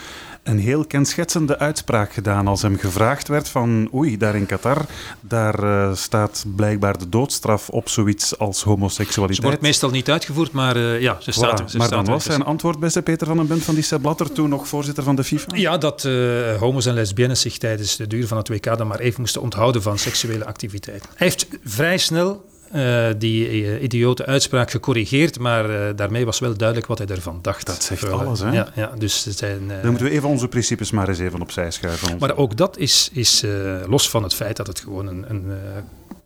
een heel kenschetsende uitspraak gedaan als hem gevraagd werd van oei, daar in Qatar, daar uh, staat blijkbaar de doodstraf op zoiets als homoseksualiteit. Ze wordt meestal niet uitgevoerd, maar uh, ja, ze staat, voilà. ze Maar staat dan was zijn antwoord, beste Peter van den Bent van die Sepp Blatter, toen nog voorzitter van de FIFA? Ja, dat uh, homo's en lesbiennes zich tijdens de duur van het WK dan maar even moesten onthouden van seksuele activiteit. Hij heeft vrij snel uh, die uh, idiote uitspraak gecorrigeerd, maar uh, daarmee was wel duidelijk wat hij ervan dacht. Dat zegt alles, hè? Ja, ja, dus zijn, Dan moeten we even onze principes maar eens even opzij schuiven. Maar ook dat is, is los van het feit dat het gewoon een, een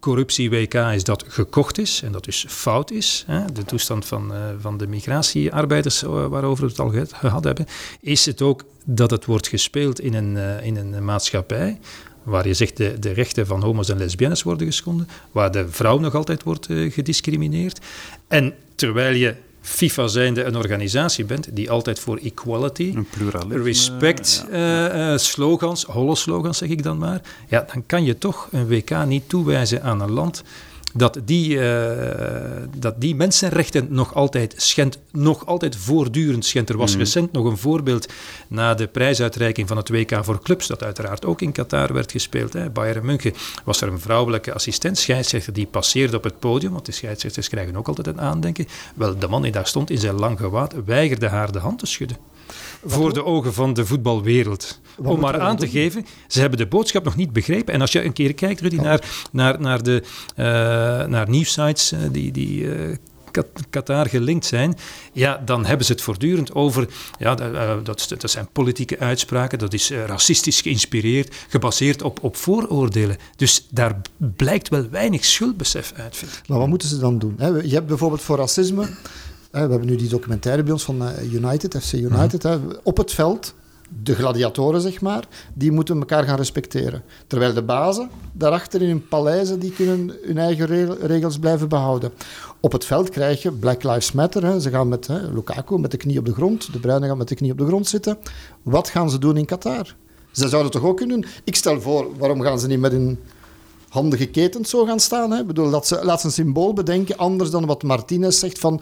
corruptie-WK is dat gekocht is en dat dus fout is. Hè? De toestand van, van de migratiearbeiders waarover we het al gehad hebben, is het ook dat het wordt gespeeld in een, in een maatschappij waar je zegt de, de rechten van homo's en lesbiennes worden geschonden, waar de vrouw nog altijd wordt uh, gediscrimineerd. En terwijl je FIFA zijnde een organisatie bent die altijd voor equality, respect, ja. uh, uh, slogans, holle slogans zeg ik dan maar, ja, dan kan je toch een WK niet toewijzen aan een land dat die, uh, dat die mensenrechten nog altijd schendt, nog altijd voortdurend schendt. Er was mm. recent nog een voorbeeld na de prijsuitreiking van het WK voor clubs, dat uiteraard ook in Qatar werd gespeeld. Hè. Bayern München was er een vrouwelijke assistent, scheidsrechter, die passeerde op het podium, want de scheidsrechters krijgen ook altijd een aandenken. Wel, de man die daar stond in zijn lang gewaad weigerde haar de hand te schudden voor de ogen van de voetbalwereld. Om maar aan te geven, ze hebben de boodschap nog niet begrepen. En als je een keer kijkt, Rudy, naar, naar, naar, de, uh, naar nieuwsites uh, die, die uh, Qatar gelinkt zijn, ja, dan hebben ze het voortdurend over, ja, dat, dat zijn politieke uitspraken, dat is racistisch geïnspireerd, gebaseerd op, op vooroordelen. Dus daar blijkt wel weinig schuldbesef uit. Vind Maar wat moeten ze dan doen? Je hebt bijvoorbeeld voor racisme we hebben nu die documentaire bij ons van eh, United, FC United. Mhm. Op het veld, de gladiatoren zeg maar, die moeten elkaar gaan respecteren. Terwijl de bazen daarachter in hun paleizen, die kunnen hun eigen regels blijven behouden. Op het veld krijg je Black Lives Matter. Hè. Ze gaan met hè, Lukaku met de knie op de grond, de Bruinen gaan met de knie op de grond zitten. Wat gaan ze doen in Qatar? Ze zouden toch ook kunnen doen? Ik stel voor, waarom gaan ze niet met een handen geketend zo gaan staan. Hè? Ik bedoel, dat ze, laat ze een symbool bedenken, anders dan wat Martinez zegt van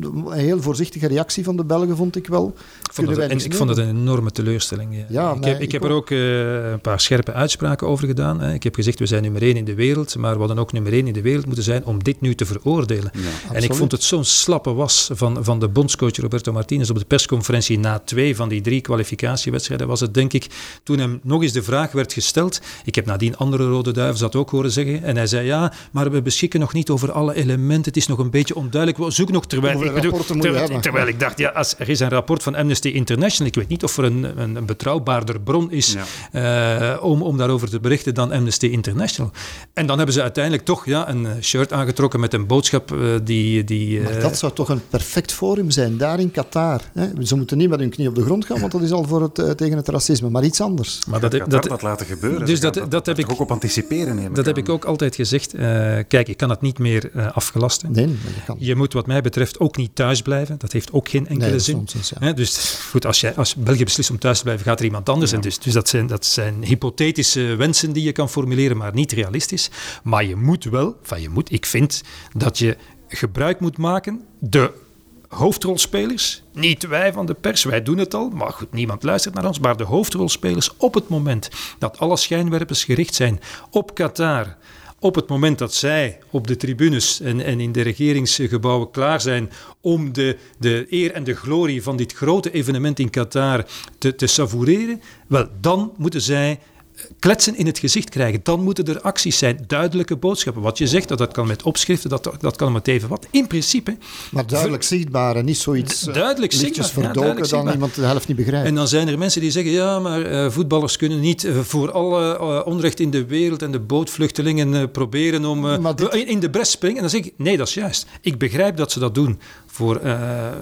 een heel voorzichtige reactie van de Belgen, vond ik wel. Ik vond, het, en ik vond het een enorme teleurstelling. Ja. ja ik heb, ik heb er ook uh, een paar scherpe uitspraken over gedaan. Hè. Ik heb gezegd, we zijn nummer één in de wereld, maar we hadden ook nummer één in de wereld moeten zijn om dit nu te veroordelen. Ja, en ik vond het zo'n slappe was van, van de bondscoach Roberto Martinez op de persconferentie na twee van die drie kwalificatiewedstrijden was het, denk ik, toen hem nog eens de vraag werd gesteld. Ik heb nadien andere Rode Duivels dat ook horen zeggen. En hij zei, ja, maar we beschikken nog niet over alle elementen. Het is nog een beetje onduidelijk. We zoeken nog terwijl Zoveel rapporten moet je terwijl, hebben. terwijl ik dacht, ja, als, er is een rapport van Amnesty International. Ik weet niet of er een, een, een betrouwbaarder bron is eh, om, om daarover te berichten dan Amnesty International. En dan hebben ze uiteindelijk toch ja, een shirt aangetrokken met een boodschap eh, die... die Maar eh, dat zou toch een perfect forum zijn, daar in Qatar. Hè? Ze moeten niet met hun knie op de grond gaan, want dat is al voor het, tegen het racisme, maar iets anders. maar Dat, dat, dat, laten gebeuren. dus gaan dat- dat heb ik- ook op anticiperen nemen. dat heb ik ook altijd gezegd. Eh, kijk, ik kan het niet meer eh, afgelasten. Nee. Je moet wat mij betreft ook niet thuis blijven. Dat heeft ook geen enkele Nee, zin. ja. Dus goed, als, jij, als België beslist om thuis te blijven, gaat er iemand anders. En dus dus dat, zijn, dat zijn hypothetische wensen die je kan formuleren, maar niet realistisch. Maar je moet wel, van je moet, ik vind dat je gebruik moet maken, de hoofdrolspelers, niet wij van de pers, wij doen het al, maar goed, niemand luistert naar ons, maar de hoofdrolspelers op het moment dat alle schijnwerpers gericht zijn op Qatar, op het moment dat zij op de tribunes en, in de regeringsgebouwen klaar zijn om de, de eer en de glorie van dit grote evenement in Qatar te, te savoureren, wel, dan moeten zij kletsen in het gezicht krijgen. Dan moeten er acties zijn, duidelijke boodschappen. Wat je zegt, dat, dat kan met opschriften, dat, dat kan met even wat. In principe. Maar duidelijk zichtbaar en niet zoiets uh, Duidelijk lichtjes zichtbaar, ja, verdoken duidelijk dan iemand de helft niet begrijpt. En dan zijn er mensen die zeggen, ja, maar eh, voetballers kunnen niet eh, voor alle eh, onrecht in de wereld en de bootvluchtelingen eh, proberen om eh, dit- in, in de bres springen. En dan zeg ik, nee, dat is juist. Ik begrijp dat ze dat doen voor eh, eh,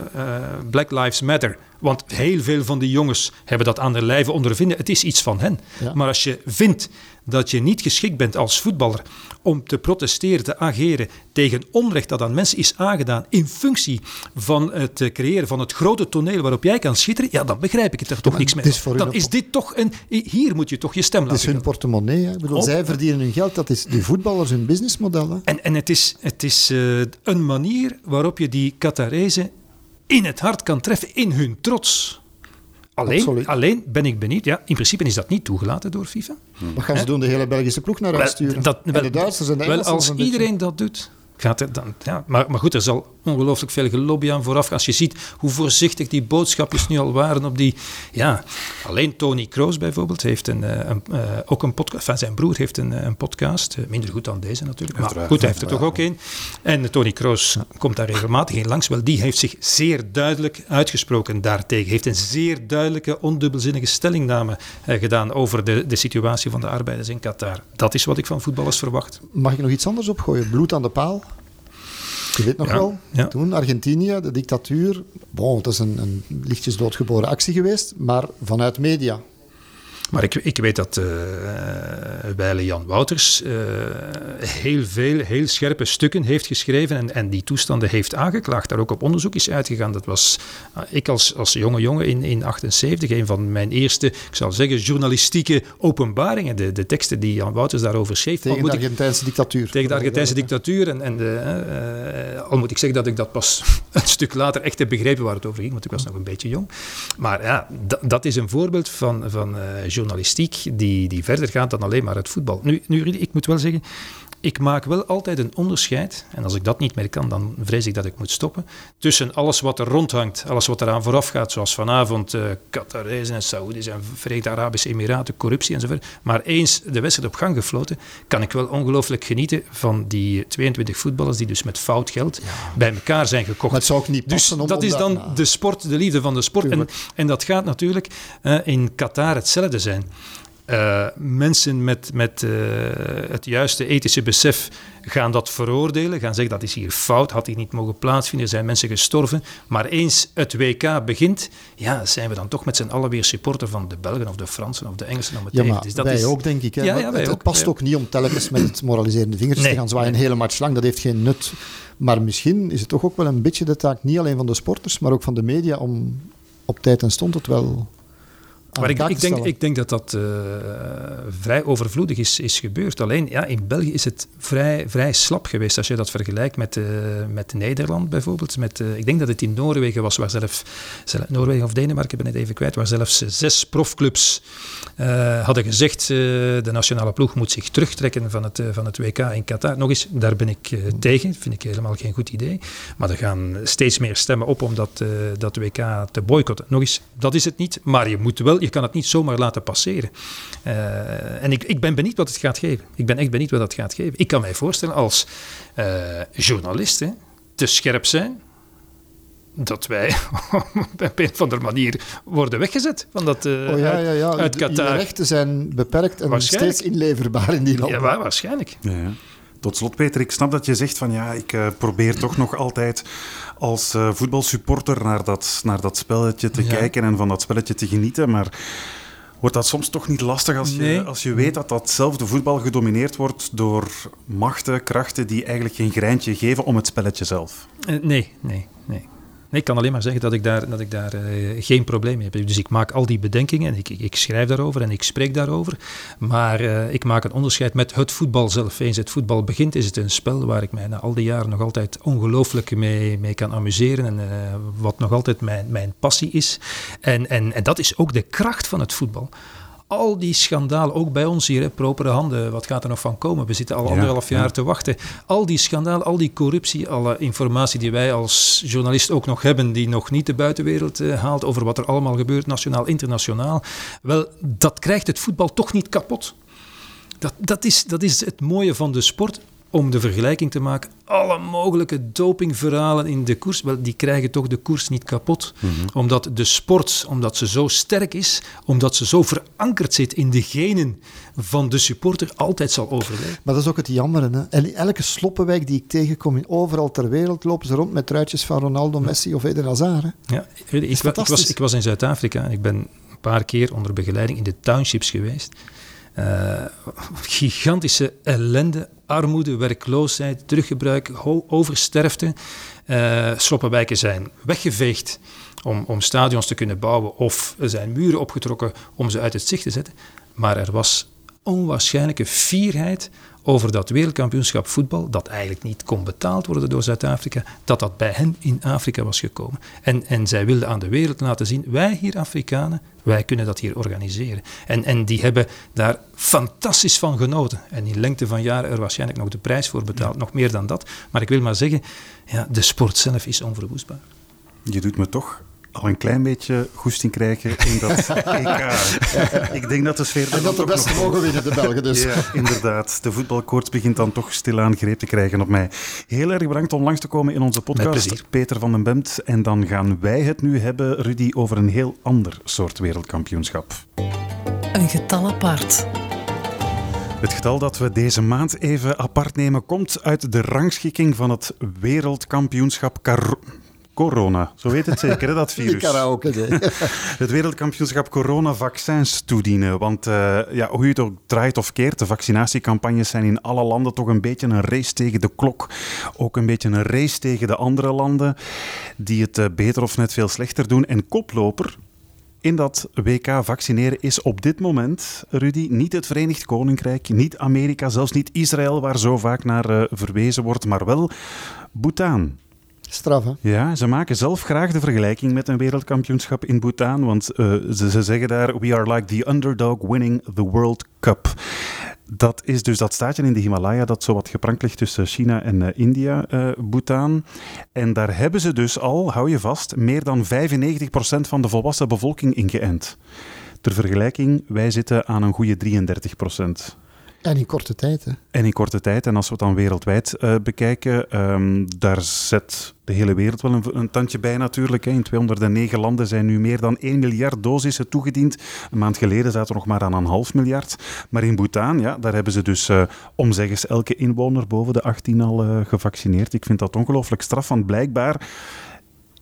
Black Lives Matter. Want heel veel van die jongens hebben dat aan de lijve ondervinden. Het is iets van hen. Ja. Maar als je vindt dat je niet geschikt bent als voetballer om te protesteren, te ageren tegen onrecht dat aan mensen is aangedaan in functie van het eh, creëren van het grote toneel waarop jij kan schitteren, ja, dan begrijp ik het er toch Maar niks mee. Dan is dit toch een... Hier moet je toch je stem het is laten hun portemonnee. Hè. Ik bedoel, zij verdienen hun geld. Dat is de voetballers hun businessmodel. Hè. En, en het is, het is eh, een manier waarop je die Qatarezen in het hart kan treffen, in hun trots. Alleen, Absoluut. alleen ben ik benieuwd, ja, in principe is dat niet toegelaten door FIFA. Wat gaan ze doen? De hele Belgische ploeg naar huis sturen? dat, en de Duitsers en de wel, Engelsen als beetje. iedereen dat doet, gaat er dan... Ja, maar, maar goed, er zal ongelooflijk veel gelobby aan vooraf. Als je ziet hoe voorzichtig die boodschapjes nu al waren op die... Ja, alleen Tony Kroos bijvoorbeeld heeft een, eh, een, eh, ook een podcast... Enfin, zijn broer heeft een, eh, een podcast. Minder goed dan deze natuurlijk. Maar Uiteraard, goed, hij heeft er toch ook een. En Tony Kroos komt daar regelmatig in langs. Wel, die heeft zich zeer duidelijk uitgesproken daartegen. Heeft een zeer duidelijke, ondubbelzinnige stellingname eh, gedaan over de, de situatie van de arbeiders in Qatar. Dat is wat ik van voetballers verwacht. Mag ik nog iets anders opgooien? Bloed aan de paal. Je weet nog Ja, wel, ja. toen Argentinië, de dictatuur. Bon, het is een, een lichtjes doodgeboren actie geweest, maar vanuit media. Maar ik, ik weet dat Weile Jan Wouters eh, heel veel, heel scherpe stukken heeft geschreven en, en die toestanden heeft aangeklaagd. Daar ook op onderzoek is uitgegaan. Dat was eh, ik als, als jonge jongen in, in 78, een van mijn eerste, ik zou zeggen, journalistieke openbaringen. De, de teksten die Jan Wouters daarover schreef. Tegen de ik- Argentijnse dictatuur. tegen de Argentijnse dictatuur. En, en de, al moet ik zeggen dat ik dat pas een stuk later echt heb begrepen waar het over ging, want ik was nog een beetje jong. Maar ja, dat, is een voorbeeld van, van eh, journalistiek die, die verder gaat dan alleen maar het voetbal. Nu, nu ik moet wel zeggen, ik maak wel altijd een onderscheid, en als ik dat niet meer kan, dan vrees ik dat ik moet stoppen, tussen alles wat er rondhangt, alles wat eraan vooraf gaat, zoals vanavond eh Qatarezen en Saoedi's en Verenigde Arabische Emiraten, corruptie enzovoort. Maar eens de wedstrijd op gang gefloten, kan ik wel ongelooflijk genieten van die 22 voetballers die dus met fout geld bij elkaar zijn gekocht. Maar het zou ook niet Dus om- dat om is dan de sport, de liefde van de sport. En, en dat gaat natuurlijk eh, in Qatar hetzelfde zijn. Eh, mensen met, met eh, het juiste ethische besef gaan dat veroordelen, gaan zeggen dat is hier fout, had hier niet mogen plaatsvinden, er zijn mensen gestorven. Maar eens het WK begint, ja, zijn we dan toch met z'n allen weer supporter van de Belgen of de Fransen of de Engelsen om het Ja, maar Dus dat wij is, ook, denk ik. Hè. Ja, ja, het, ook, past ook niet om telkens met het moraliserende vingertjes Nee, te gaan zwaaien, nee. een hele match lang. Dat heeft geen nut. Maar misschien is het toch ook wel een beetje de taak, niet alleen van de sporters, maar ook van de media, om op tijd en stond het wel Maar ik, ik, denk, ik denk dat dat eh, vrij overvloedig is, is gebeurd. Alleen ja, in België is het vrij, vrij slap geweest als je dat vergelijkt met, eh, met Nederland bijvoorbeeld. Met, eh, ik denk dat het in Noorwegen was, waar zelf, zelf Noorwegen of Denemarken, ik ben het even kwijt, waar zelfs zes profclubs hadden gezegd: de nationale ploeg moet zich terugtrekken van het, van het WK in Qatar. Nog eens, daar ben ik tegen, vind ik helemaal geen goed idee. Maar er gaan steeds meer stemmen op om dat, dat WK te boycotten. Nog eens, dat is het niet, maar je moet wel, je kan het niet zomaar laten passeren. Eh, en ik, ik ben benieuwd wat het gaat geven. Ik ben echt benieuwd wat dat gaat geven. Ik kan mij voorstellen als eh journalist hè, te scherp zijn, dat wij op een of andere manier worden weggezet van dat, uh, oh, ja, ja, ja. uit Qatar. De rechten zijn beperkt en steeds inleverbaar in die landen. Ja, waarschijnlijk. Ja, ja. Tot slot, Peter, ik snap dat je zegt van ja, ik uh, probeer toch nog altijd als uh, voetbalsupporter naar dat, naar dat spelletje te ja. kijken en van dat spelletje te genieten. Maar wordt dat soms toch niet lastig als je, als je weet dat datzelfde voetbal gedomineerd wordt door machten, krachten die eigenlijk geen greintje geven om het spelletje zelf? Uh, nee, nee, nee. Ik kan alleen maar zeggen dat ik daar, dat ik daar uh, geen probleem mee heb. Dus ik maak al die bedenkingen en ik, ik, schrijf daarover en ik spreek daarover. Maar uh, ik maak een onderscheid met het voetbal zelf. Eens het voetbal begint, is het een spel waar ik mij na al die jaren nog altijd ongelooflijk mee, mee kan amuseren. En uh, wat nog altijd mijn, mijn passie is. En, en, en dat is ook de kracht van het voetbal al die schandalen, ook bij ons hier, hè, propere handen, wat gaat er nog van komen? We zitten al ja, anderhalf jaar ja. te wachten. Al die schandalen, al die corruptie, alle informatie die wij als journalist ook nog hebben, die nog niet de buitenwereld uh, haalt over wat er allemaal gebeurt, nationaal, internationaal. Wel, dat krijgt het voetbal toch niet kapot. Dat, dat, is, dat is het mooie van de sport om de vergelijking te maken, alle mogelijke dopingverhalen in de koers, wel, die krijgen toch de koers niet kapot. Mm -hmm. Omdat de sport, omdat ze zo sterk is, omdat ze zo verankerd zit in de genen van de supporter, altijd zal overleven. Maar dat is ook het jammer. Hè? En elke sloppenwijk die ik tegenkom, in overal ter wereld lopen ze rond met truitjes van Ronaldo, Messi of Eden Hazard. Hè? Ja, ik, ik, ik, was, ik was in Zuid-Afrika en ik ben een paar keer onder begeleiding in de townships geweest. Uh, gigantische ellende, armoede, werkloosheid, teruggebruik, oversterfte. Uh, sloppenwijken zijn weggeveegd om, om stadions te kunnen bouwen of er zijn muren opgetrokken om ze uit het zicht te zetten. Maar er was onwaarschijnlijke fierheid over dat wereldkampioenschap voetbal, dat eigenlijk niet kon betaald worden door Zuid-Afrika, dat dat bij hen in Afrika was gekomen. En, en zij wilden aan de wereld laten zien, wij hier Afrikanen, wij kunnen dat hier organiseren. En, en die hebben daar fantastisch van genoten. En in lengte van jaren er waarschijnlijk nog de prijs voor betaald, nog meer dan dat. Maar ik wil maar zeggen, ja, de sport zelf is onverwoestbaar. Je doet me toch al een klein beetje goesting krijgen in dat EK. Ik denk dat de sfeer... En dat de beste mogen winnen, de Belgen dus. Ja, inderdaad. De voetbalkoorts begint dan toch stilaan greep te krijgen op mij. Heel erg bedankt om langs te komen in onze podcast, Peter van den Bemt. En dan gaan wij het nu hebben, Rudy, over een heel ander soort wereldkampioenschap. Een getal apart. Het getal dat we deze maand even apart nemen komt uit de rangschikking van het wereldkampioenschap Car corona. Zo weet het zeker, hè, dat virus. karaoke, het wereldkampioenschap coronavaccins toedienen. Want uh, ja, hoe je het ook draait of keert, de vaccinatiecampagnes zijn in alle landen toch een beetje een race tegen de klok. Ook een beetje een race tegen de andere landen die het uh, beter of net veel slechter doen. En koploper in dat WK vaccineren is op dit moment, Rudy, niet het Verenigd Koninkrijk, niet Amerika, zelfs niet Israël, waar zo vaak naar uh, verwezen wordt, maar wel Bhutan. Ja, ze maken zelf graag de vergelijking met een wereldkampioenschap in Bhutan, want uh, ze, ze, zeggen daar, we are like the underdog winning the World Cup. Dat is dus dat staatje in de Himalaya dat zo wat geprankt ligt tussen China en uh, India, uh, Bhutan. En daar hebben ze dus al, hou je vast, meer dan 95% van de volwassen bevolking ingeënt. Ter vergelijking, wij zitten aan een goede 33%. En in korte tijd. Hè? En in korte tijd. En als we het dan wereldwijd uh, bekijken, um, daar zet de hele wereld wel een, tandje bij natuurlijk. Hè. In 209 landen zijn nu meer dan 1 miljard dosissen toegediend. Een maand geleden zaten we nog maar aan een half miljard. Maar in Bhutan, ja, daar hebben ze dus uh, elke inwoner boven de 18 al uh, gevaccineerd. Ik vind dat ongelooflijk straf, want blijkbaar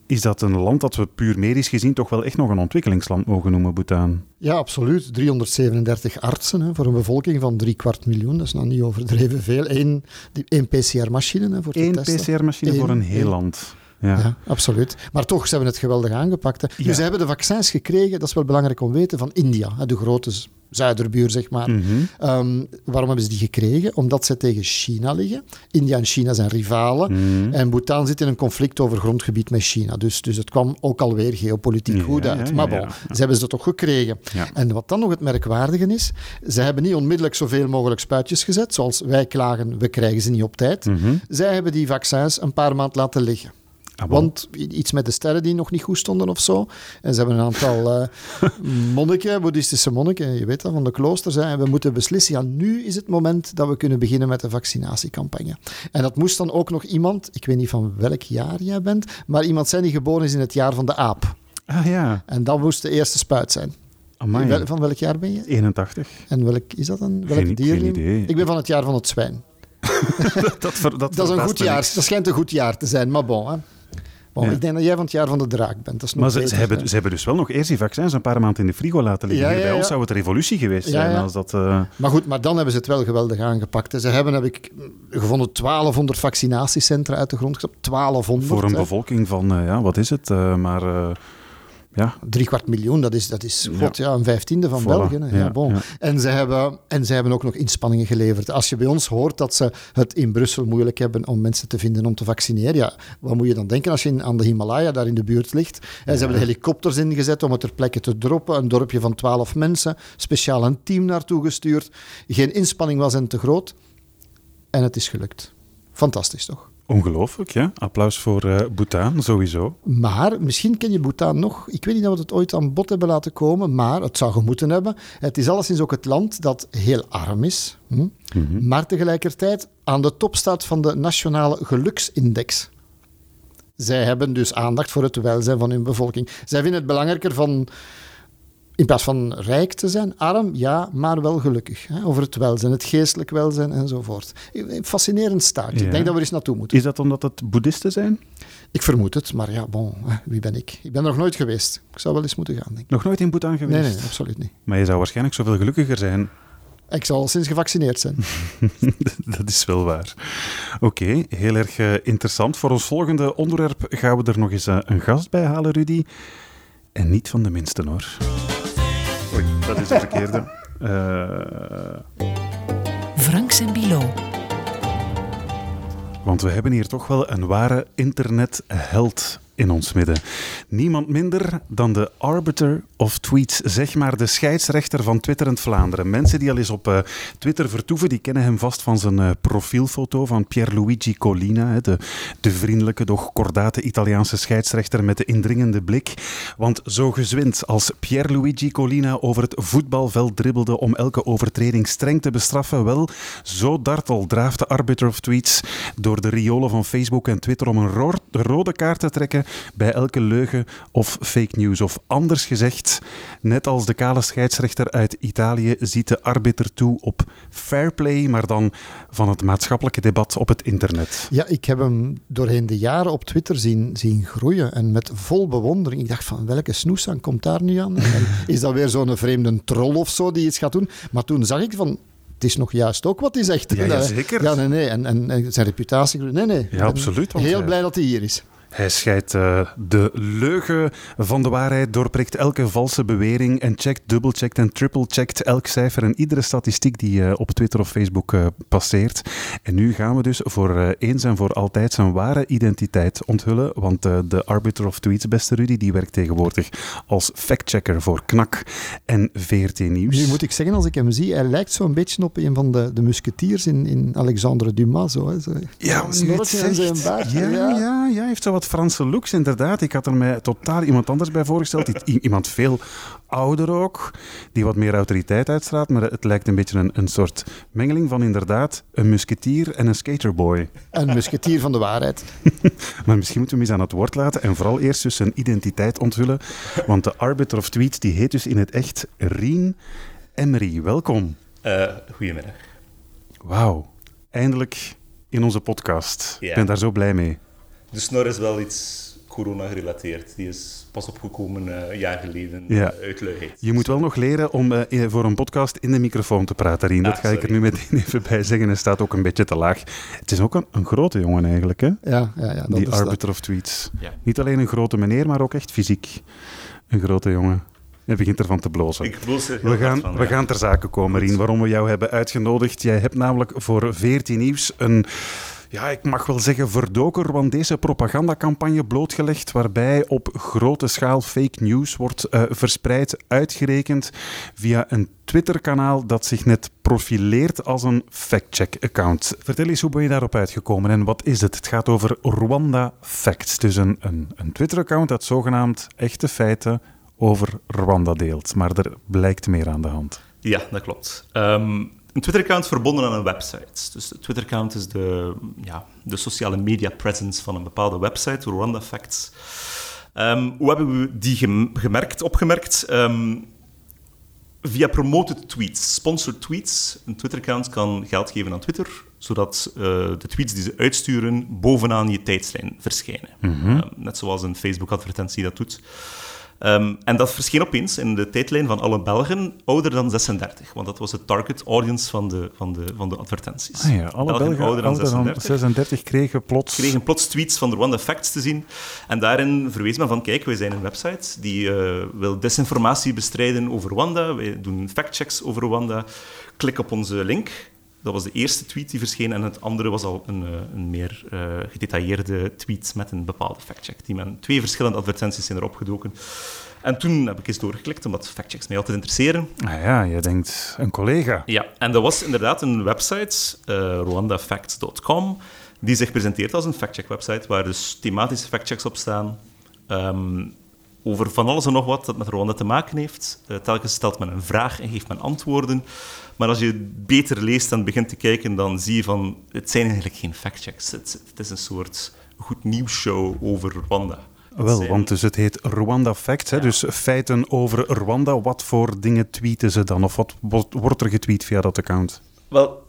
is dat een land dat we puur medisch gezien toch wel echt nog een ontwikkelingsland mogen noemen, Bhutan. Ja, absoluut. 337 artsen hè, voor een bevolking van drie kwart miljoen. Dat is nog niet overdreven veel. Eén, één PCR-machine voor Eén. PCR-machine voor een heel land. Ja. ja. absoluut. Maar toch, ze hebben het geweldig aangepakt. Hè. Ja. Dus ze hebben de vaccins gekregen, dat is wel belangrijk om te weten, van India, hè, de grote zuiderbuur, zeg maar. Mhm. Mm -hmm. um, waarom hebben ze die gekregen? Omdat ze tegen China liggen. India en China zijn rivalen. Mhm. Mm -hmm. En Bhutan zit in een conflict over grondgebied met China. Dus, dus het kwam ook alweer geopolitiek ja, goed uit. Maar bon, ze hebben ze toch gekregen. En wat dan nog het merkwaardige is, ze hebben niet onmiddellijk zoveel mogelijk spuitjes gezet. Zoals wij klagen, we krijgen ze niet op tijd. Mm -hmm. Zij hebben die vaccins een paar maanden laten liggen. Ah. Want iets met de sterren die nog niet goed stonden of zo. En ze hebben een aantal eh, monniken, boeddhistische monniken, je weet dat, van de kloosters. Hè, en we moeten beslissen, ja, nu is het moment dat we kunnen beginnen met de vaccinatiecampagne. En dat moest dan ook nog iemand, ik weet niet van welk jaar jij bent, maar iemand zijn die geboren is in het jaar van de aap. Ah ja, En dat moest de eerste spuit zijn. Wel- Van welk jaar ben je? 81. En welk is dat dan? Welk Geen- dier? geen idee. Ik ben van het jaar van het zwijn. dat, ver- Dat is een goed jaar. Dat schijnt een goed jaar te zijn, maar bon. Hè. Ja. Ik denk dat jij van het jaar van de draak bent. Dat is nog Maar ze, hebben, hè. ze hebben dus wel nog eerst die vaccins een paar maanden in de frigo laten liggen. Ja, bij ons zou het revolutie geweest zijn als dat... eh, Maar goed, maar dan hebben ze het wel geweldig aangepakt. Ze hebben, heb ik gevonden, 1200 vaccinatiecentra uit de grond gezet. 1200. voor een hè. bevolking van, eh, ja, wat is het? eh, maar eh, ja, Drie kwart miljoen, dat is, dat is god, ja, een vijftiende van Voilà. België. hè. Ja, bon. En, ze hebben, en ze hebben ook nog inspanningen geleverd. Als je bij ons hoort dat ze het in Brussel moeilijk hebben om mensen te vinden om te vaccineren, ja, wat moet je dan denken als je in, aan de Himalaya daar in de buurt ligt? En ze hebben de helikopters ingezet om het ter plekke te droppen. Een dorpje van twaalf mensen, speciaal een team naartoe gestuurd. Geen inspanning was hen te groot. En het is gelukt. Fantastisch toch? Ongelooflijk. Ja? Applaus voor eh Bhutan, sowieso. Maar misschien ken je Bhutan nog. Ik weet niet of we het ooit aan bod hebben laten komen, maar het zou gemoeten hebben. Het is alleszins ook het land dat heel arm is, hm? maar tegelijkertijd aan de top staat van de nationale geluksindex. Zij hebben dus aandacht voor het welzijn van hun bevolking. Zij vinden het belangrijker van, in plaats van rijk te zijn, arm, ja, maar wel gelukkig. Hè? Over het welzijn, het geestelijk welzijn enzovoort. Een fascinerend staartje. Ja. Ik denk dat we er eens naartoe moeten. Is dat omdat het boeddhisten zijn? Ik vermoed het, maar ja, bon, wie ben ik? Ik ben er nog nooit geweest. Ik zou wel eens moeten gaan, denk ik. Nog nooit in Bhutan geweest? Nee, nee, absoluut niet. Maar je zou waarschijnlijk zoveel gelukkiger zijn. Ik zal al sinds gevaccineerd zijn. dat is wel waar. Oké, heel erg eh, interessant. Voor ons volgende onderwerp gaan we er nog eens eh, een gast bij halen, Rudy. En niet van de minste, hoor. Oei, dat is de verkeerde. Eh, Franks en Bilo. Want we hebben hier toch wel een ware internetheld in ons midden. Niemand minder dan de arbiter of tweets, zeg maar de scheidsrechter van Twitterend Vlaanderen. Mensen die al eens op eh, Twitter vertoeven, die kennen hem vast van zijn eh, profielfoto van Pierluigi Collina, hè, de, de vriendelijke, doch kordate Italiaanse scheidsrechter met de indringende blik. Want zo gezwind als Pierluigi Collina over het voetbalveld dribbelde om elke overtreding streng te bestraffen, wel, zo dartel draaft de arbiter of tweets door de riolen van Facebook en Twitter om een ro- rode kaart te trekken bij elke leugen of fake news. Of anders gezegd, net als de kale scheidsrechter uit Italië ziet de arbiter toe op fair play, maar dan van het maatschappelijke debat op het internet. Ja, ik heb hem doorheen de jaren op Twitter zien, zien groeien en met vol bewondering. Ik dacht van, welke snoesang komt daar nu aan? En is dat weer zo'n vreemde troll of zo die iets gaat doen? Maar toen zag ik van, het is nog juist ook wat hij zegt. Ja, ja, zeker. Ja, nee, nee. En, en, en zijn reputatie... Nee, nee. Ben absoluut, want Heel hij- blij dat hij hier is. Hij scheidt eh, de leugen van de waarheid, doorprikt elke valse bewering en checkt, dubbelcheckt en triplecheckt elk cijfer en iedere statistiek die eh, op Twitter of Facebook eh, passeert. En nu gaan we dus voor eens en voor altijd zijn ware identiteit onthullen, want de arbiter of tweets, beste Rudy, die werkt tegenwoordig als factchecker voor KNAK en VRT Nieuws. Nu moet ik zeggen, als ik hem zie, hij lijkt zo'n beetje op een van de, de musketiers in, in Alexandre Dumas. Zo, hè. Zo, Ja, het zegt. zijn baard. Ja, ja. ja, hij heeft zo wat Franse looks, inderdaad. Ik had er mij totaal iemand anders bij voorgesteld. Iemand veel ouder ook, die wat meer autoriteit uitstraalt. Maar het lijkt een beetje een, een soort mengeling van inderdaad een musketier en een skaterboy. Een musketier van de waarheid. Maar misschien moeten we hem eens aan het woord laten en vooral eerst dus zijn identiteit onthullen. Want de arbiter of tweets, die heet dus in het echt Rien Emery. Welkom. Eh, goedemiddag. Wauw, eindelijk in onze podcast. Ik ben daar zo blij mee. De snor is wel iets corona-gerelateerd. Die is pas opgekomen eh, een jaar geleden Ja. uit luiheid. Je moet wel nog leren om eh, voor een podcast in de microfoon te praten, Rien. Dat Ah, ga ik er nu meteen even bij zeggen. Hij staat ook een beetje te laag. Het is ook een, een grote jongen eigenlijk, hè? Ja, ja, ja. Dat Die is dat. arbiter of tweets. Ja. Niet alleen een grote meneer, maar ook echt fysiek. Een grote jongen. Hij begint ervan te blozen. Ik bloos er heel We gaan, van, we ja. gaan ter zake komen, Rien, waarom we jou hebben uitgenodigd. Jij hebt namelijk voor 14 Nieuws een ja, ik mag wel zeggen verdoker, want deze propagandacampagne blootgelegd waarbij op grote schaal fake news wordt uh, verspreid, uitgerekend via een Twitter-kanaal dat zich net profileert als een fact-check-account. Vertel eens, hoe ben je daarop uitgekomen en wat is het? Het gaat over Rwanda Facts, dus een, een, een Twitter-account dat zogenaamd echte feiten over Rwanda deelt. Maar er blijkt meer aan de hand. Ja, dat klopt. Um, een Twitter-account verbonden aan een website. Dus de Twitter-account is de, ja, de sociale media presence van een bepaalde website, Rwanda Facts. Um, hoe hebben we die gemerkt, opgemerkt? Um, via promoted tweets, sponsored tweets. Een Twitter-account kan geld geven aan Twitter, zodat uh, de tweets die ze uitsturen bovenaan je tijdslijn verschijnen. Mm -hmm. uh, net zoals een Facebook-advertentie dat doet. Um, en dat verscheen opeens in de tijdlijn van alle Belgen ouder dan 36, want dat was de target audience van de, van de, van de advertenties. Ah ja, alle Belgen, Belgen ouder dan 36, 36 kregen, plots... kregen plots tweets van de Rwanda Facts te zien. En daarin verwees men van, kijk, wij zijn een website die uh, wil desinformatie bestrijden over Rwanda, wij doen factchecks over Rwanda. Klik op onze link dat was de eerste tweet die verscheen en het andere was al een, eh, een meer uh, gedetailleerde tweet met een bepaalde factcheck. Die men, twee verschillende advertenties zijn erop gedoken. En toen heb ik eens doorgeklikt, omdat factchecks mij altijd interesseren. Ah ja, je denkt een collega. Ja, en dat was inderdaad een website, uh, rwandafacts.com, die zich presenteert als een factcheck-website, waar dus thematische factchecks op staan. Um, over van alles en nog wat dat met Rwanda te maken heeft. Uh, telkens stelt men een vraag en geeft men antwoorden. Maar als je beter leest en begint te kijken, dan zie je van... Het zijn eigenlijk geen factchecks. Het, het is een soort goed nieuwsshow over Rwanda. Wel, want dus het heet Rwanda Facts, hè? dus feiten over Rwanda. Wat voor dingen tweeten ze dan? Of wat wordt er getweet via dat account? Wel,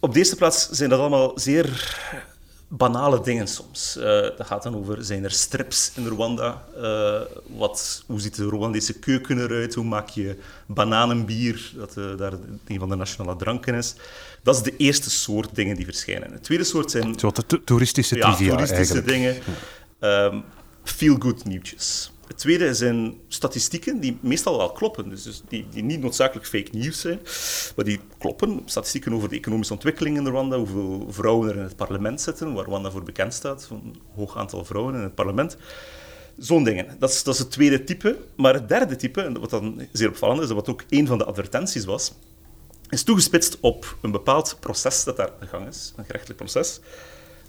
op de eerste plaats zijn dat allemaal zeer banale dingen soms. Uh, dat gaat dan over, zijn er strips in Rwanda? Uh, wat, hoe ziet de Rwandese keuken eruit? Hoe maak je bananenbier, dat uh, daar een van de nationale dranken is? Dat is de eerste soort dingen die verschijnen. De tweede soort zijn... Zo de toeristische trivia Ja, toeristische eigenlijk. dingen. Ja. Um, feel-good nieuwtjes. Het tweede zijn statistieken die meestal wel kloppen, dus die, die niet noodzakelijk fake news zijn, maar die kloppen. Statistieken over de economische ontwikkeling in Rwanda, hoeveel vrouwen er in het parlement zitten, waar Rwanda voor bekend staat, een hoog aantal vrouwen in het parlement. Zo'n dingen. Dat is, dat is het tweede type. Maar het derde type, en wat dan zeer opvallend is, wat ook een van de advertenties was, is toegespitst op een bepaald proces dat daar aan de gang is, een gerechtelijk proces.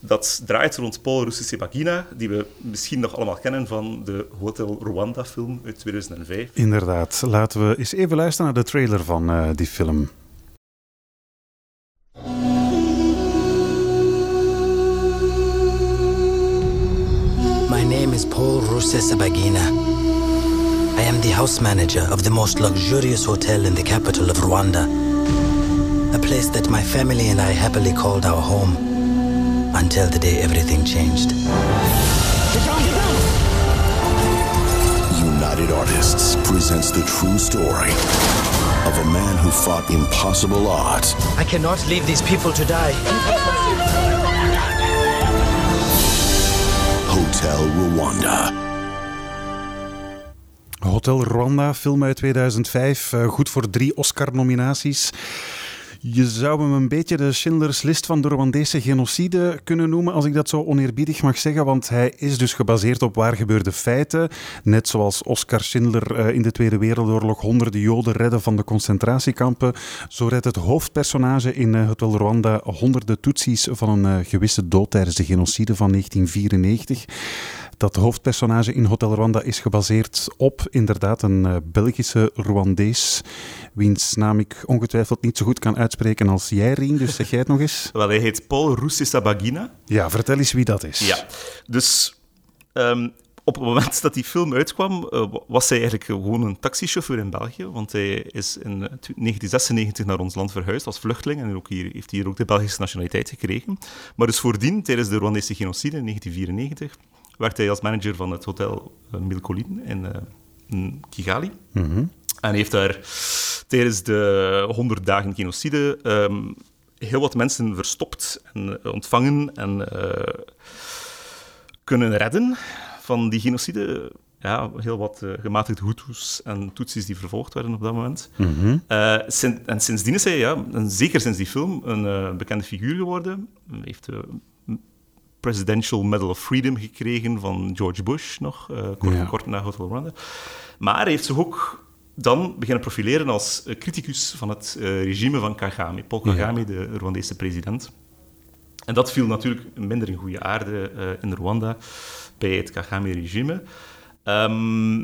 Dat draait rond Paul Rusesabagina, die we misschien nog allemaal kennen van de Hotel Rwanda-film uit 2005. Inderdaad. Laten we eens even luisteren naar de trailer van uh, die film. My name is Paul Rusesabagina. I am the house manager of the most luxurious hotel in the capital of Rwanda. A place that my family and I happily called our home until the day everything changed. Get down, get down! United Artists presents the true story of a man who fought impossible odds. I cannot leave these people to die. Hotel Rwanda. Hotel Rwanda, film uit 2005. Uh, goed voor drie Oscar-nominaties. Je zou hem een beetje de Schindlers List van de Rwandese genocide kunnen noemen, als ik dat zo oneerbiedig mag zeggen, want hij is dus gebaseerd op waar gebeurde feiten. Net zoals Oskar Schindler in de Tweede Wereldoorlog honderden Joden redden van de concentratiekampen. Zo redt het hoofdpersonage in Hotel Rwanda honderden Tutsis van een gewisse dood tijdens de genocide van 1994. Dat hoofdpersonage in Hotel Rwanda is gebaseerd op inderdaad een uh, Belgische Rwandees, wiens naam ik ongetwijfeld niet zo goed kan uitspreken als jij, Rien. Dus zeg jij het nog eens. Wel, hij heet Paul Rusesabagina. Ja, vertel eens wie dat is. Ja, dus um, op het moment dat die film uitkwam, uh, was hij eigenlijk gewoon een taxichauffeur in België. Want hij is in 1996 naar ons land verhuisd als vluchteling. En ook hier, heeft hier ook de Belgische nationaliteit gekregen. Maar dus voordien, tijdens de Rwandese genocide in 1994 werkte hij als manager van het hotel Milcolin in, uh, in Kigali. Mm -hmm. En heeft daar tijdens de 100 dagen genocide um, heel wat mensen verstopt en uh, ontvangen en uh, kunnen redden van die genocide. Ja, heel wat uh, gematigde Hutus en Tutsis die vervolgd werden op dat moment. Mm -hmm. sin en sindsdien is hij, ja, en zeker sinds die film, een bekende figuur geworden. Hij heeft Presidential Medal of Freedom gekregen van George Bush nog, uh, kort, Ja. kort na Hotel Rwanda. Maar hij heeft zich ook dan beginnen profileren als eh, criticus van het eh, regime van Kagame, Paul Kagame, de Rwandese president. En dat viel natuurlijk minder in goede aarde eh, in Rwanda bij het Kagame-regime. Ehm,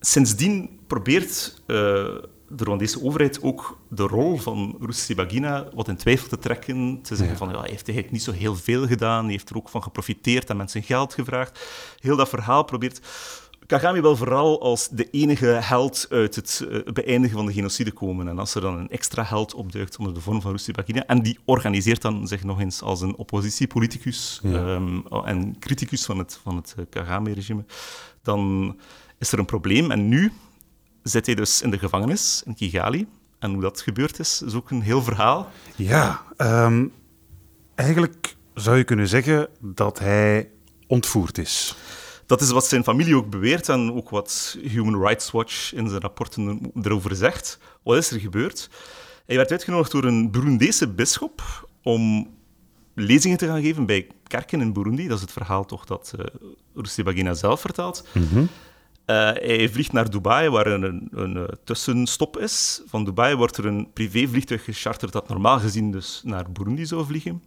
sindsdien probeert eh, de Rwandese overheid ook de rol van Rusesabagina wat in twijfel te trekken. Te zeggen van, ja, hij heeft eigenlijk niet zo heel veel gedaan. Hij heeft er ook van geprofiteerd en mensen geld gevraagd. Heel dat verhaal probeert Kagame wel vooral als de enige held uit het eh, beëindigen van de genocide komen. En als er dan een extra held opduikt onder de vorm van Rusesabagina, en die organiseert dan zich nog eens als een oppositiepoliticus ehm, en criticus van het, van het eh, Kagame-regime, dan is er een probleem. En nu zit hij dus in de gevangenis in Kigali. En hoe dat gebeurd is, is ook een heel verhaal. Ja, ehm, eigenlijk zou je kunnen zeggen dat hij ontvoerd is. Dat is wat zijn familie ook beweert en ook wat Human Rights Watch in zijn rapporten erover zegt. Wat is er gebeurd? Hij werd uitgenodigd door een Burundese bisschop om lezingen te gaan geven bij kerken in Burundi. Dat is het verhaal toch dat uh, Rusesabagina zelf vertelt. Uh, hij vliegt naar Dubai, waar een, een, uh, tussenstop is. Van Dubai wordt er een privévliegtuig gecharterd dat normaal gezien dus naar Burundi zou vliegen.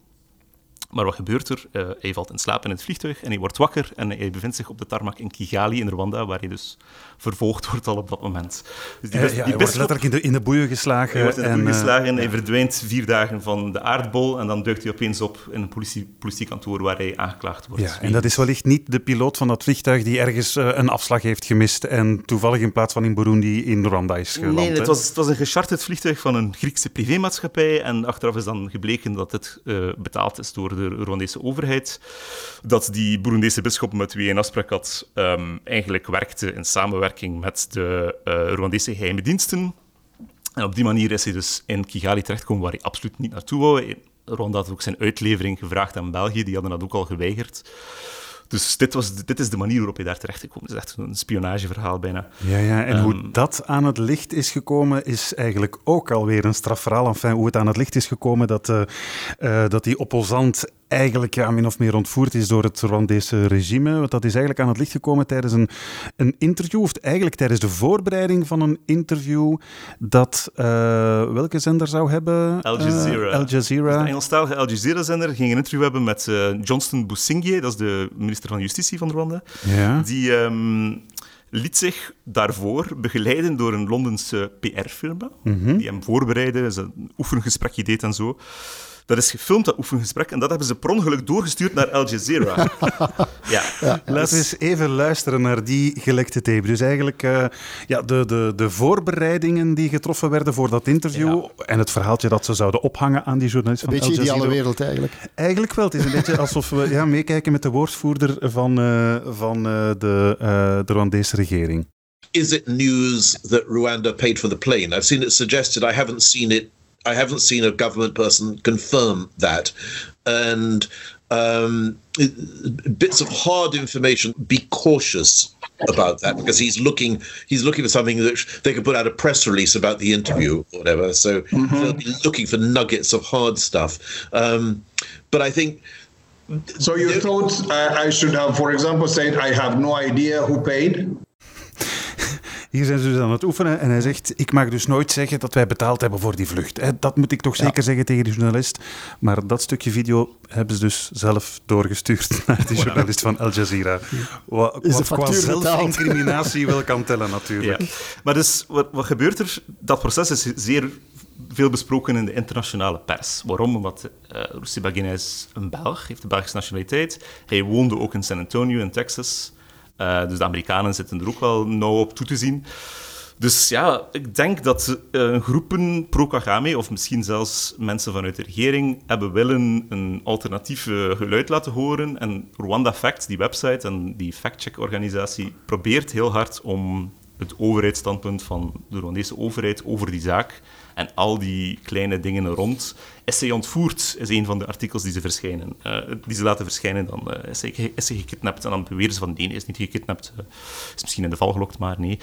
Maar wat gebeurt er? Uh, hij valt in slaap in het vliegtuig en hij wordt wakker en hij bevindt zich op de tarmac in Kigali in Rwanda, waar hij dus vervolgd wordt al op dat moment. Dus die, uh, ja, die hij wordt letterlijk in de, in de boeien geslagen. Hij wordt in de en, boeien geslagen, uh, hij verdwijnt vier dagen van de aardbol en dan duikt hij opeens op in een politie, politiekantoor waar hij aangeklaagd wordt. Ja, en dat is wellicht niet de piloot van dat vliegtuig die ergens een afslag heeft gemist en toevallig in plaats van in Burundi in Rwanda is geland. Nee, het was, het was een gecharterd vliegtuig van een Griekse privémaatschappij en achteraf is dan gebleken dat het betaald is door de Rwandese overheid dat die Burundese bisschop met wie hij een afspraak had, um, eigenlijk werkte in samenwerking met de uh, Rwandese geheime diensten. En op die manier is hij dus in Kigali terechtgekomen, waar hij absoluut niet naartoe wou. Rwanda had ook zijn uitlevering gevraagd aan België, die hadden dat ook al geweigerd. Dus dit, was, dit is de manier waarop hij daar terecht gekomen is. Echt een spionageverhaal bijna. Ja, ja. en um, hoe dat aan het licht is gekomen, is eigenlijk ook alweer een strafverhaal. Enfin, hoe het aan het licht is gekomen dat, uh, uh, dat die opposant eigenlijk ja, min of meer ontvoerd is door het Rwandese regime. Want dat is eigenlijk aan het licht gekomen tijdens een, een interview, of eigenlijk tijdens de voorbereiding van een interview dat uh, welke zender zou hebben? Al Jazeera. Al Jazeera. Dus de Engelstalige Al Jazeera-zender ging een interview hebben met Johnston Busingye, dat is de minister van Justitie van Rwanda. Ja. Die um, liet zich daarvoor begeleiden door een Londense PR-firma, mm -hmm. die hem voorbereidde, een oefengesprekje deed en zo. Dat is gefilmd, dat oefengesprek, en dat hebben ze per ongeluk doorgestuurd naar Al Jazeera. ja. ja. Laten we eens even luisteren naar die gelekte tape. Dus eigenlijk uh, ja, de, de, de voorbereidingen die getroffen werden voor dat interview ja. en het verhaaltje dat ze zouden ophangen aan die journalist van Een beetje Al Jazeera. ideale wereld eigenlijk. Eigenlijk wel. Het is een beetje alsof we ja, meekijken met de woordvoerder van, uh, van uh, de, de Rwandese regering. Is it news that Rwanda paid for the plane? I've seen it suggested. I haven't seen it I haven't seen a government person confirm that. And um, bits of hard information, be cautious about that because he's looking he's looking for something that they could put out a press release about the interview or whatever. So mm-hmm. they'll be looking for nuggets of hard stuff. Um, but I think. So you thought uh, I should have, for example, said I have no idea who paid? Hier zijn ze dus aan het oefenen en hij zegt, ik mag dus nooit zeggen dat wij betaald hebben voor die vlucht. Dat moet ik toch zeker ja. zeggen tegen de journalist. Maar dat stukje video hebben ze dus zelf doorgestuurd naar de journalist van Al Jazeera. Wat, wat qua zelfincriminatie wel kan tellen natuurlijk. Ja. Maar dus, wat, wat gebeurt er? Dat proces is zeer veel besproken in de internationale pers. Waarom? Omdat uh, Rusesabagina is een Belg, heeft de Belgische nationaliteit. Hij woonde ook in San Antonio in Texas. Uh, dus de Amerikanen zitten er ook wel nauw op toe te zien. Dus ja, ik denk dat uh, groepen pro-Kagame, of misschien zelfs mensen vanuit de regering, hebben willen een alternatief uh, geluid laten horen. En Rwanda Facts, die website en die fact-check-organisatie, probeert heel hard om het overheidsstandpunt van de Rwandese overheid over die zaak en al die kleine dingen rond. Zij ontvoerd, is een van de artikels die ze, verschijnen, uh, die ze laten verschijnen. Dan uh, is zij gekidnapt en dan beweren ze van nee, is niet gekidnapt. Uh, is misschien in de val gelokt, maar nee.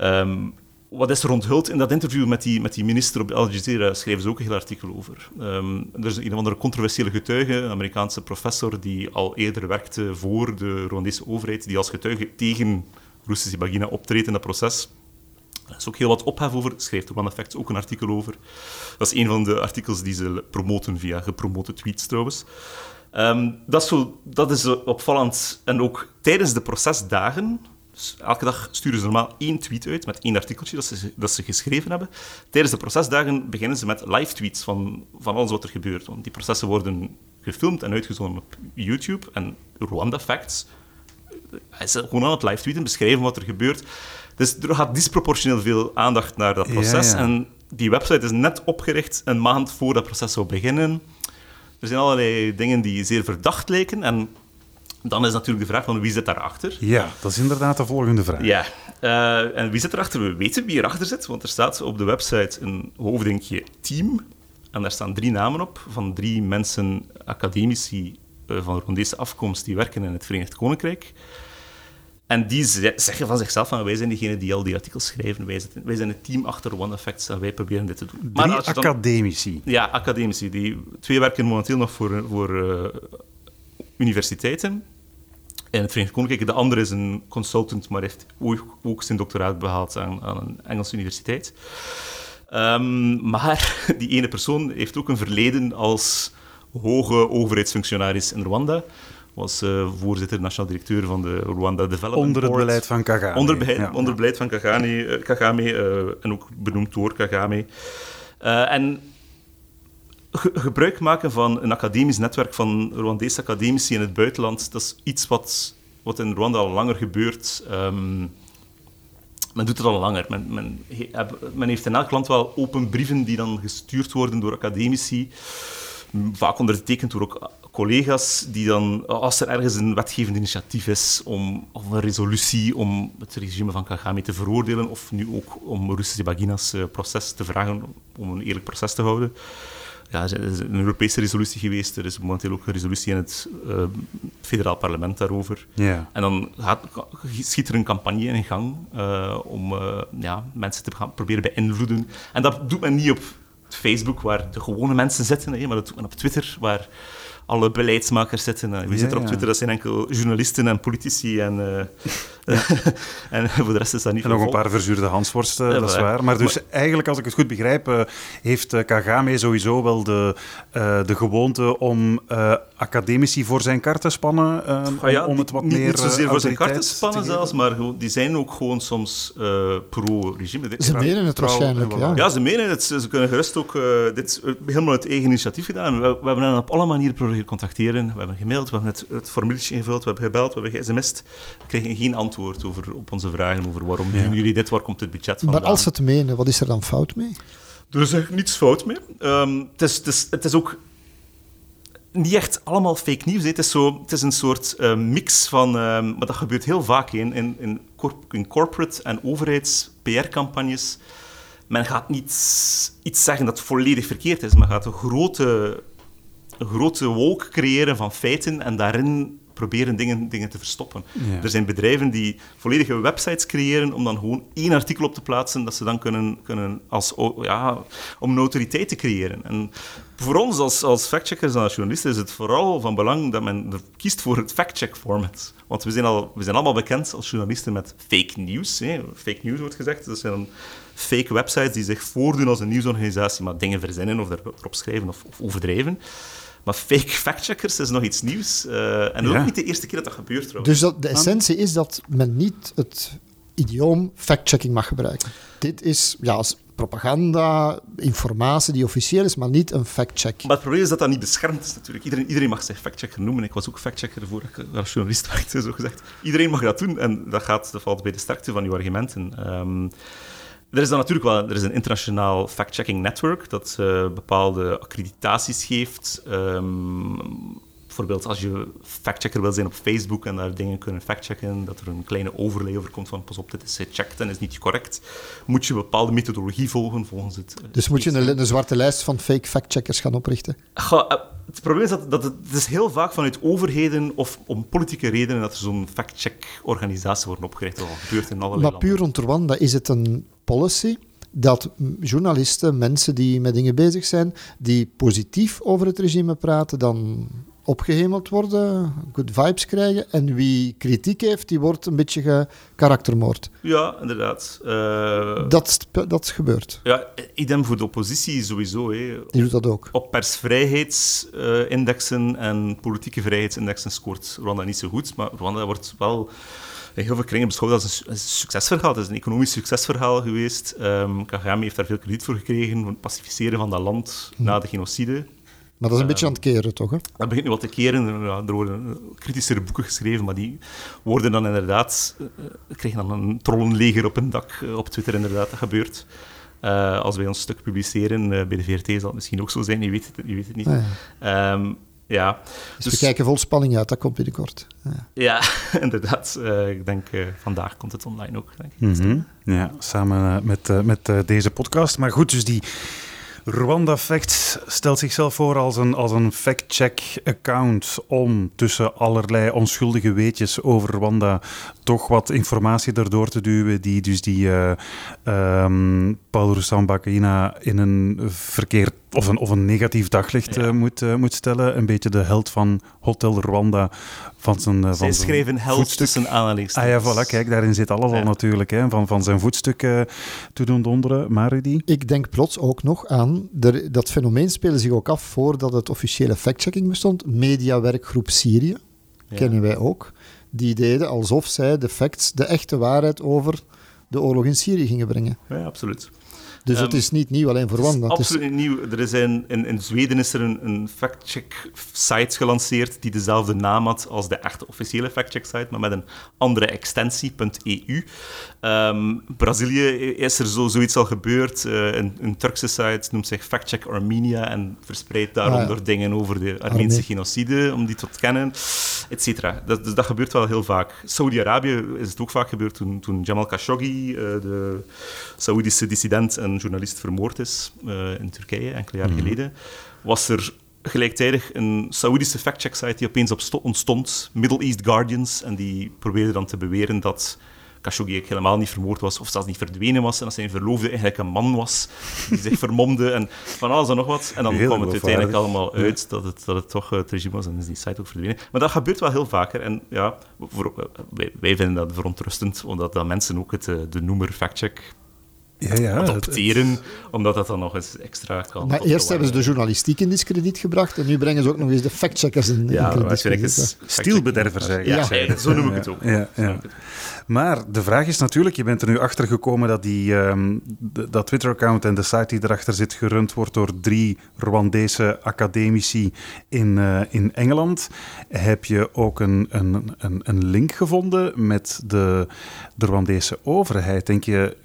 Um, wat is er onthuld in dat interview met die, met die minister op Al Jazeera? Schrijven ze ook een heel artikel over. Um, er is een of andere controversiële getuige, een Amerikaanse professor, die al eerder werkte voor de Rwandese overheid, die als getuige tegen Russische Bagina optreedt in dat proces. Er is ook heel wat ophef over, schrijft One Effect ook een artikel over. Dat is een van de artikels die ze promoten via gepromote tweets trouwens. Um, dat, is zo, dat is opvallend. En ook tijdens de procesdagen, elke dag sturen ze normaal één tweet uit met één artikeltje dat ze, dat ze geschreven hebben. Tijdens de procesdagen beginnen ze met live tweets van, van alles wat er gebeurt. Want die processen worden gefilmd en uitgezonden op YouTube. En Rwanda Facts hij is gewoon aan het live tweeten, beschrijven wat er gebeurt. Dus er gaat disproportioneel veel aandacht naar dat proces. En die website is net opgericht een maand voor dat proces zou beginnen. Er zijn allerlei dingen die zeer verdacht lijken. En dan is natuurlijk de vraag van wie zit daarachter? Ja, dat is inderdaad de volgende vraag. Ja, uh, en wie zit erachter? We weten wie erachter zit, want er staat op de website een hoofdingje team. En daar staan drie namen op van drie mensen, academici uh, van Rwandese afkomst, die werken in het Verenigd Koninkrijk. En die zeggen van zichzelf van wij zijn degene die al die artikels schrijven, wij, zitten, wij zijn het team achter One Effects en wij proberen dit te doen. Maar Drie academici. Ja, academici. Die, twee werken momenteel nog voor, voor uh, universiteiten in het Verenigd Koninkrijk. De andere is een consultant, maar heeft ook, ook zijn doctoraat behaald aan, aan een Engelse universiteit. Um, maar die ene persoon heeft ook een verleden als hoge overheidsfunctionaris in Rwanda was uh, voorzitter, nationaal directeur van de Rwanda Development Onder het beleid van Kagame. Onder, onder het beleid van Kagame, uh, Kagame uh, en ook benoemd door Kagame. en ge gebruik maken van een academisch netwerk van Rwandese academici in het buitenland, dat is iets wat, wat in Rwanda al langer gebeurt. Um, men doet het al langer. Men, men, men, heeft in elk land wel open brieven die dan gestuurd worden door academici. Vaak ondertekend door ook collega's die dan, als er ergens een wetgevend initiatief is om, of een resolutie om het regime van Kagame te veroordelen, of nu ook om Russische Bagina's eh, proces te vragen om een eerlijk proces te houden. Ja, er is een Europese resolutie geweest, er is momenteel ook een resolutie in het uh, federaal parlement daarover. Ja. En dan gaat, schiet er een campagne in gang uh, om ja, mensen te gaan proberen beïnvloeden. En dat doet men niet op Facebook, waar de gewone mensen zitten, maar dat doet op Twitter, waar alle beleidsmakers zitten. Eh, wie zit er op Twitter? Dat zijn enkel journalisten en politici. En, uh, en voor de rest is dat niet En nog een paar verzuurde hansworsten, ja, dat is waar. Maar dus eigenlijk, als ik het goed begrijp, uh, heeft Kagame sowieso wel de, de gewoonte om academici voor zijn kar te spannen. Ah, ja, om het wat niet, meer Niet zozeer voor zijn kar te spannen zelfs, maar die zijn ook gewoon soms pro-regime. Ze menen het waarschijnlijk, ja. Ja, ze menen het. Ze kunnen gerust ook dit helemaal uit eigen initiatief gedaan. We, we hebben hen op alle manieren proberen contacteren. We hebben gemaild, we hebben het, het formuliertje ingevuld, we hebben gebeld, we hebben ge-sms'd. We kregen geen antwoord over, op onze vragen over waarom ja. doen jullie dit, waar komt het budget vandaan. Maar als ze het menen, wat is er dan fout mee? Er is echt niets fout mee. Um, het, is, het, is, het is ook niet echt allemaal fake news. Het is, zo, het is een soort uh, mix van... Uh, maar dat gebeurt heel vaak in, in, in, corp in corporate en overheids-PR-campagnes. Men gaat niet iets zeggen dat volledig verkeerd is. Men gaat een grote een grote wolk creëren van feiten en daarin proberen dingen, dingen te verstoppen. Er zijn bedrijven die volledige websites creëren om dan gewoon één artikel op te plaatsen dat ze dan kunnen, kunnen als, ja, om een autoriteit te creëren. En voor ons als, als factcheckers en als journalisten is het vooral van belang dat men kiest voor het factcheck format. Want we zijn, al, we zijn allemaal bekend als journalisten met fake news. Hè. Fake news wordt gezegd. Dat zijn fake websites die zich voordoen als een nieuwsorganisatie, maar dingen verzinnen of erop schrijven of, of overdrijven. Maar fake factcheckers is nog iets nieuws. Uh, en ja. ook niet de eerste keer dat dat gebeurt trouwens. Dus dat, de essentie is dat men niet het idioom factchecking mag gebruiken. Dit is ja, propaganda, informatie die officieel is, maar niet een factcheck. Maar het probleem is dat dat niet beschermd is natuurlijk. Iedereen, iedereen mag zich factchecker noemen. Ik was ook factchecker voor ik als journalist werkte, zo gezegd. Iedereen mag dat doen en dat, gaat, dat valt bij de sterkte van uw argumenten. Um, er is dan natuurlijk wel er is een internationaal fact-checking network dat uh, bepaalde accreditaties geeft. Um, bijvoorbeeld als je factchecker wil zijn op Facebook en daar dingen kunnen factchecken, dat er een kleine overlay over komt van pas op, dit is checked en is niet correct, moet je een bepaalde methodologie volgen volgens het... Dus moet je een, een, zwarte lijst van fake factcheckers gaan oprichten? Uh, het probleem is dat, dat het, het, is heel vaak vanuit overheden of om politieke redenen dat er zo'n fact-check-organisatie wordt opgericht. Dat gebeurt in allerlei Maar puur rond Rwanda is het een policy dat journalisten, mensen die met dingen bezig zijn, die positief over het regime praten, dan opgehemeld worden, good vibes krijgen. En wie kritiek heeft, die wordt een beetje karaktermoord. Ja, inderdaad. Uh, dat, dat gebeurt. Ja, idem voor de oppositie sowieso. Hè. Die doet dat ook. Op persvrijheidsindexen en politieke vrijheidsindexen scoort Rwanda niet zo goed, maar Rwanda wordt wel in heel veel kringen beschouwd als een, succesverhaal. Het is een economisch succesverhaal geweest. Um, Kagame heeft daar veel krediet voor gekregen, voor het pacificeren van dat land hm. na de genocide. Maar dat is een beetje aan het keren, toch? Hè? Dat begint nu wat te keren. er worden kritischere boeken geschreven, maar die worden dan inderdaad... Uh, kregen dan een trollenleger op een dak uh, op Twitter, inderdaad. Dat gebeurt. Uh, als wij ons stuk publiceren bij de VRT zal het misschien ook zo zijn, je weet het, je weet het niet. Ah, ja. Um, ja. Dus, dus, we kijken vol spanning uit, dat komt binnenkort. Ja, ja inderdaad. Uh, ik denk uh, vandaag komt het online ook. Denk ik. Mm -hmm. Ja, samen met, met deze podcast. Maar goed, dus die Rwanda Facts stelt zichzelf voor als een, als een fact-check-account om tussen allerlei onschuldige weetjes over Rwanda toch wat informatie erdoor te duwen die dus die uh, um, Paul in een verkeerd of een, of een negatief daglicht ja. uh, moet, uh, moet stellen. Een beetje de held van Hotel Rwanda van zijn uh, Zij schreef een held tussen aanhalingstekens. Ah ja, voilà, kijk, daarin zit alles ja. al natuurlijk. Hè, van, van zijn voetstuk te doen donderen. Maar Rudy? Ik denk plots ook nog aan, de, dat fenomeen speelde zich ook af voordat het officiële factchecking bestond. Mediawerkgroep Syrië, ja. kennen wij ook. Die deden alsof zij de facts, de echte waarheid over de oorlog in Syrië gingen brengen. Ja, absoluut. Dus um, het is niet nieuw alleen voor Rwanda. Het is absoluut niet nieuw. Er is een, in, in Zweden is er een, een fact-check-site gelanceerd die dezelfde naam had als de echte officiële fact-check-site, maar met een andere extensie, .eu. Um, Brazilië is er zo, zoiets al gebeurd. Uh, een, een, Turkse site noemt zich Fact-check Armenia en verspreidt daaronder ah, dingen over de Armeense Armee. genocide, om die te kennen, et cetera. Dat, dus dat gebeurt wel heel vaak. Saudi-Arabië is het ook vaak gebeurd toen, toen Jamal Khashoggi, uh, de Saoedische dissident en journalist, vermoord is uh, in Turkije enkele jaar mm. geleden, was er gelijktijdig een Saoedische fact-check-site die opeens ontstond, Middle East Guardians, en die probeerde dan te beweren dat Khashoggi helemaal niet vermoord was, of zelfs niet verdwenen was, en dat zijn verloofde eigenlijk een man was, die zich vermomde, en van alles en nog wat. En dan heel kwam het uiteindelijk allemaal uit dat het, dat het toch het regime was, en is die site ook verdwenen. Maar dat gebeurt wel heel vaker, en ja, voor, wij, wij, vinden dat verontrustend, omdat dat mensen ook het, de noemer factcheck ja, ja, adopteren, omdat dat dan nog eens extra kan. Maar eerst hebben ze de journalistiek in discrediet gebracht en nu brengen ze ook nog eens de factcheckers in, ja, in discrediet. Stielbedervers eigenlijk. Ja, zo noem ik het ook. Ja, ja. Maar de vraag is natuurlijk, je bent er nu achter gekomen dat die, um, dat Twitter-account en de site die erachter zit gerund wordt door drie Rwandese academici in, uh, in Engeland. Heb je ook een, een, een, een link gevonden met de, de Rwandese overheid? Denk je,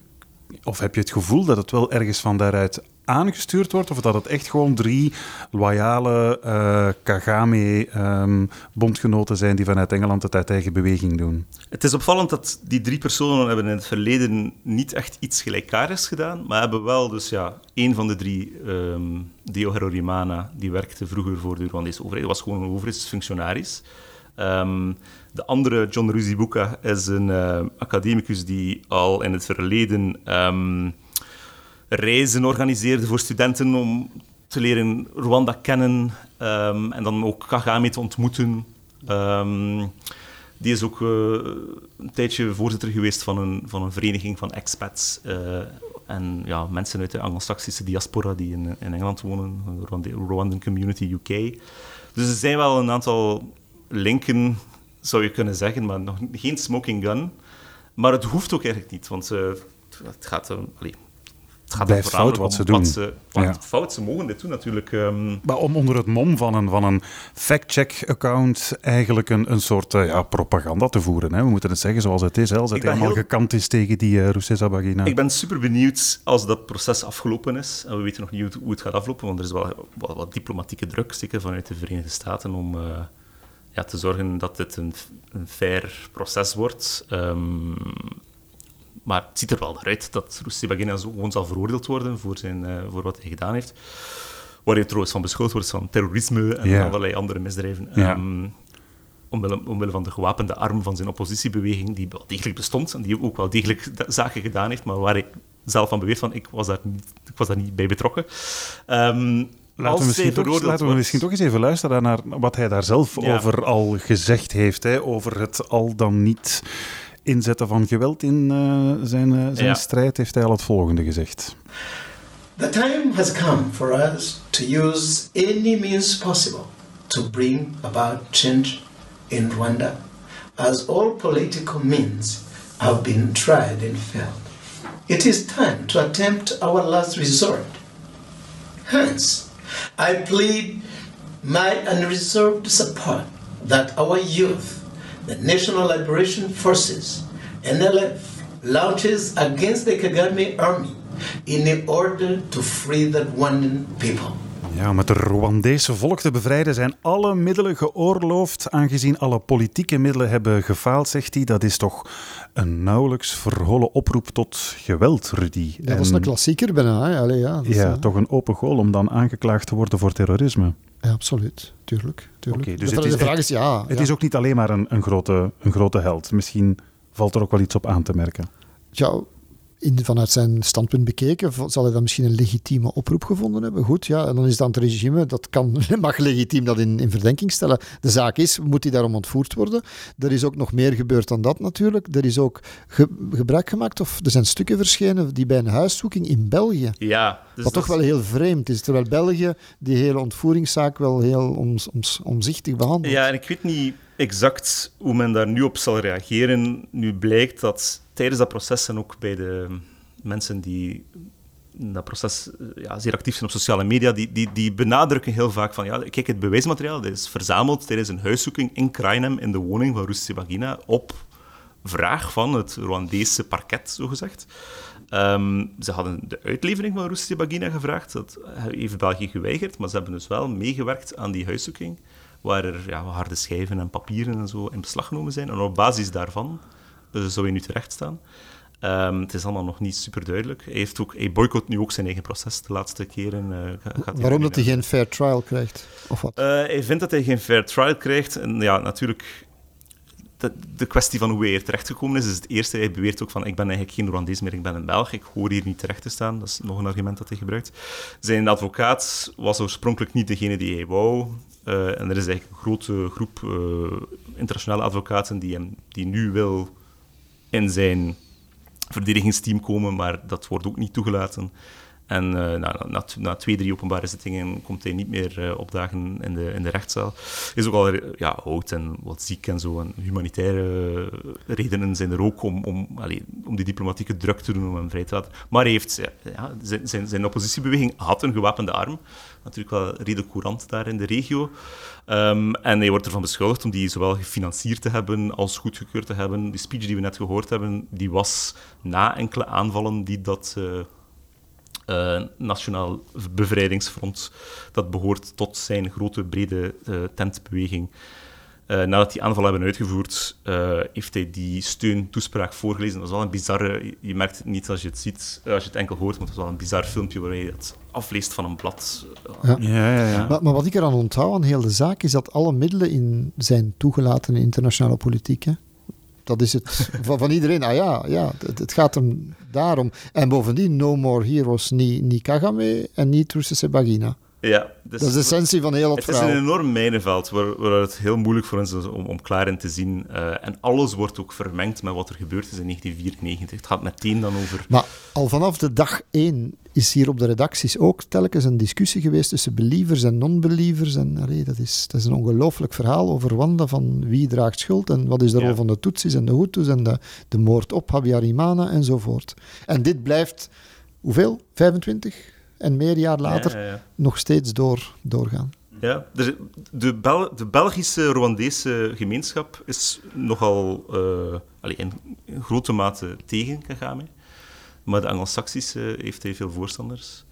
of heb je het gevoel dat het wel ergens van daaruit aangestuurd wordt, of dat het echt gewoon drie loyale uh, Kagame-bondgenoten um, zijn die vanuit Engeland het uit eigen beweging doen? Het is opvallend dat die drie personen hebben in het verleden niet echt iets gelijkaardigs gedaan, maar hebben wel, dus ja, één van de drie, um, Dio Herorimana, die werkte vroeger voor de Rwandese overheid, was gewoon een overheidsfunctionaris. Um, de andere, John Ruzibuka, is een uh, academicus die al in het verleden um, reizen organiseerde voor studenten om te leren Rwanda kennen um, en dan ook Kagame te ontmoeten. Um, die is ook uh, een tijdje voorzitter geweest van een, van een vereniging van expats uh, en ja, mensen uit de Anglo-Saxische diaspora die in, in Engeland wonen, Rwandan Community UK. Dus er zijn wel een aantal linken zou je kunnen zeggen, maar nog geen smoking gun. Maar het hoeft ook eigenlijk niet, want uh, het gaat... Uh, allee, het gaat Blijft fout wat ze doen. Wat ze, wat ja. fout, ze mogen dit doen natuurlijk. Um... Maar om onder het mom van een, van een fact-check-account eigenlijk een, een soort uh, ja, propaganda te voeren. Hè? We moeten het zeggen zoals het is, hè? als het helemaal heel... gekant is tegen die uh, Bagina. Ik ben super benieuwd als dat proces afgelopen is. En we weten nog niet hoe het gaat aflopen, want er is wel wat, wat diplomatieke druk, zeker vanuit de Verenigde Staten, om ja, te zorgen dat dit een, een fair proces wordt. Um, maar het ziet er wel naar uit dat Rusty zo gewoon zal veroordeeld worden voor, zijn, uh, voor wat hij gedaan heeft. Waar hij trouwens van beschuldigd wordt van terrorisme en yeah. allerlei andere misdrijven. Yeah. Um, omwille, omwille van de gewapende arm van zijn oppositiebeweging, die wel degelijk bestond en die ook wel degelijk zaken gedaan heeft, maar waar hij zelf van beweert van ik was daar niet, ik was daar niet bij betrokken. Um, Laten we, misschien toch, laten we misschien toch eens even luisteren naar wat hij daar zelf over al gezegd heeft. Hè, over het al dan niet inzetten van geweld in uh, zijn, uh, zijn ja. strijd, heeft hij al het volgende gezegd. The time has come for us to use any means possible to bring about change in Rwanda, as all political means have been tried and failed. It is time to attempt our last resort. Hence, I plead my unreserved support that our youth, the National Liberation Forces, NLF, launches against the Kagame army in order to free the Rwandan people. Ja, om het Rwandese volk te bevrijden zijn alle middelen geoorloofd, aangezien alle politieke middelen hebben gefaald, zegt hij. Dat is toch een nauwelijks verholen oproep tot geweld, Rudy. Ja, dat is een klassieker bijna. Hè? Allee, ja, ja toch een open goal om dan aangeklaagd te worden voor terrorisme. Ja, absoluut. Tuurlijk. tuurlijk. Okay, dus de, het is, de vraag is ja. Het ja. is ook niet alleen maar een, een, grote, een grote held. Misschien valt er ook wel iets op aan te merken. Ja, in, vanuit zijn standpunt bekeken, zal hij dan misschien een legitieme oproep gevonden hebben. Goed, ja, en dan is dan het regime, dat kan, mag legitiem dat in, in verdenking stellen. De zaak is, moet hij daarom ontvoerd worden? Er is ook nog meer gebeurd dan dat natuurlijk. Er is ook ge, gebruik gemaakt, of er zijn stukken verschenen die bij een huiszoeking in België. Ja. Dus wat toch wel heel vreemd is, terwijl België die hele ontvoeringszaak wel heel om, om, omzichtig behandelt. Ja, en ik weet niet exact hoe men daar nu op zal reageren. Nu blijkt dat tijdens dat proces en ook bij de mensen die in dat proces ja, zeer actief zijn op sociale media, die, die, die benadrukken heel vaak van, ja, kijk, het bewijsmateriaal dat is verzameld tijdens een huiszoeking in Krainem, in de woning van Rusty Bagina, op vraag van het Rwandese parket, zogezegd. Um, ze hadden de uitlevering van Rusty Bagina gevraagd, dat heeft België geweigerd, maar ze hebben dus wel meegewerkt aan die huiszoeking, waar er ja, harde schijven en papieren en zo in beslag genomen zijn. En op basis daarvan zou hij nu terecht staan. Um, het is allemaal nog niet super duidelijk. Hij, heeft ook, hij boycott nu ook zijn eigen proces de laatste keren. Uh, gaat Waarom dat hij geen fair trial krijgt? Of wat? Uh, hij vindt dat hij geen fair trial krijgt. En ja, natuurlijk, de, de kwestie van hoe hij hier terechtgekomen is, is het eerste. Hij beweert ook van, ik ben eigenlijk geen Rwandees meer, ik ben een Belg. Ik hoor hier niet terecht te staan. Dat is nog een argument dat hij gebruikt. Zijn advocaat was oorspronkelijk niet degene die hij wou. Uh, en er is eigenlijk een grote groep internationale advocaten die, hem, die nu wil in zijn verdedigingsteam komen, maar dat wordt ook niet toegelaten. En uh, na, na, twee, drie openbare zittingen komt hij niet meer uh, opdagen in de, in de rechtszaal. Is ook al ja, oud en wat ziek en zo. En humanitaire redenen zijn er ook om, om, om die diplomatieke druk te doen om hem vrij te laten. Maar heeft, ja, zijn, zijn, zijn oppositiebeweging had een gewapende arm. Natuurlijk wel redelijk courant daar in de regio. Um, en hij wordt ervan beschuldigd om die zowel gefinancierd te hebben als goedgekeurd te hebben. Die speech die we net gehoord hebben, die was na enkele aanvallen die dat... Uh, uh, Nationaal Bevrijdingsfront, dat behoort tot zijn grote brede uh, tentbeweging. Uh, nadat die aanval hebben uitgevoerd, heeft hij die steuntoespraak voorgelezen. Dat is wel een bizarre... Je merkt het niet als je het ziet, als je het enkel hoort, maar het is wel een bizar filmpje waar hij het afleest van een blad. Ja. Ja, ja, ja. Maar, maar, wat ik eraan onthoud aan heel de zaak, is dat alle middelen in zijn toegelaten in internationale politiek. Hè? Dat is het van, van, iedereen. Ah ja, ja het, het, gaat hem daarom. En bovendien, No More Heroes, niet, niet Kagame en niet Rusese Bagina. Ja, dus dat is de essentie van heel het, het verhaal. Het is een enorm mijnenveld waar, waar het heel moeilijk voor ons is om, om klaar in te zien. Uh, en alles wordt ook vermengd met wat er gebeurd is in 1994. Het gaat meteen dan over... Maar al vanaf de dag één is hier op de redacties ook telkens een discussie geweest tussen believers en non-believers. En allee, dat, is, dat is een ongelooflijk verhaal over Rwanda van wie draagt schuld en wat is de rol ja. van de Tutsis en de Hutus en de, de moord op Habyarimana enzovoort. En dit blijft, hoeveel? 25? en meer jaar later ja, ja, ja. nog steeds door, doorgaan. Ja, de, de, Bel de Belgische Rwandese gemeenschap is nogal uh, allee, in, in, grote mate tegen Kagame. Maar de Anglo-Saxische heeft hij veel voorstanders.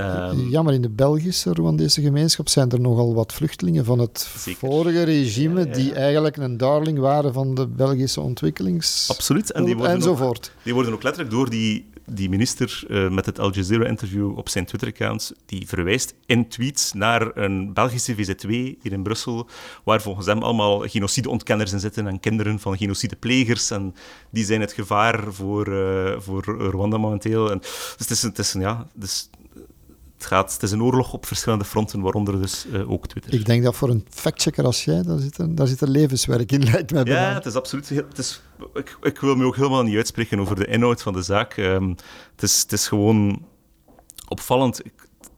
Um, ja, maar in de Belgische Rwandese gemeenschap zijn er nogal wat vluchtelingen van het Zeker. vorige regime, Ja, ja. die eigenlijk een darling waren van de Belgische ontwikkelings... Absoluut. En die worden, enzovoort. ook, die worden ook letterlijk door die die minister uh, met het Al Jazeera-interview op zijn Twitter-account, die verwijst in tweets naar een Belgische VZW hier in Brussel, waar volgens hem allemaal genocide-ontkenners in zitten en kinderen van genocideplegers. En die zijn het gevaar voor, uh, voor Rwanda momenteel. En, dus het is, het ja, dus het, gaat, het is een oorlog op verschillende fronten, waaronder dus uh, ook Twitter. Ik denk dat voor een factchecker als jij, daar zit een, daar zit een levenswerk in, lijkt mij. Ja, het is absoluut... Het is, ik, ik, wil me ook helemaal niet uitspreken over de inhoud van de zaak. Um, het, is, het is gewoon opvallend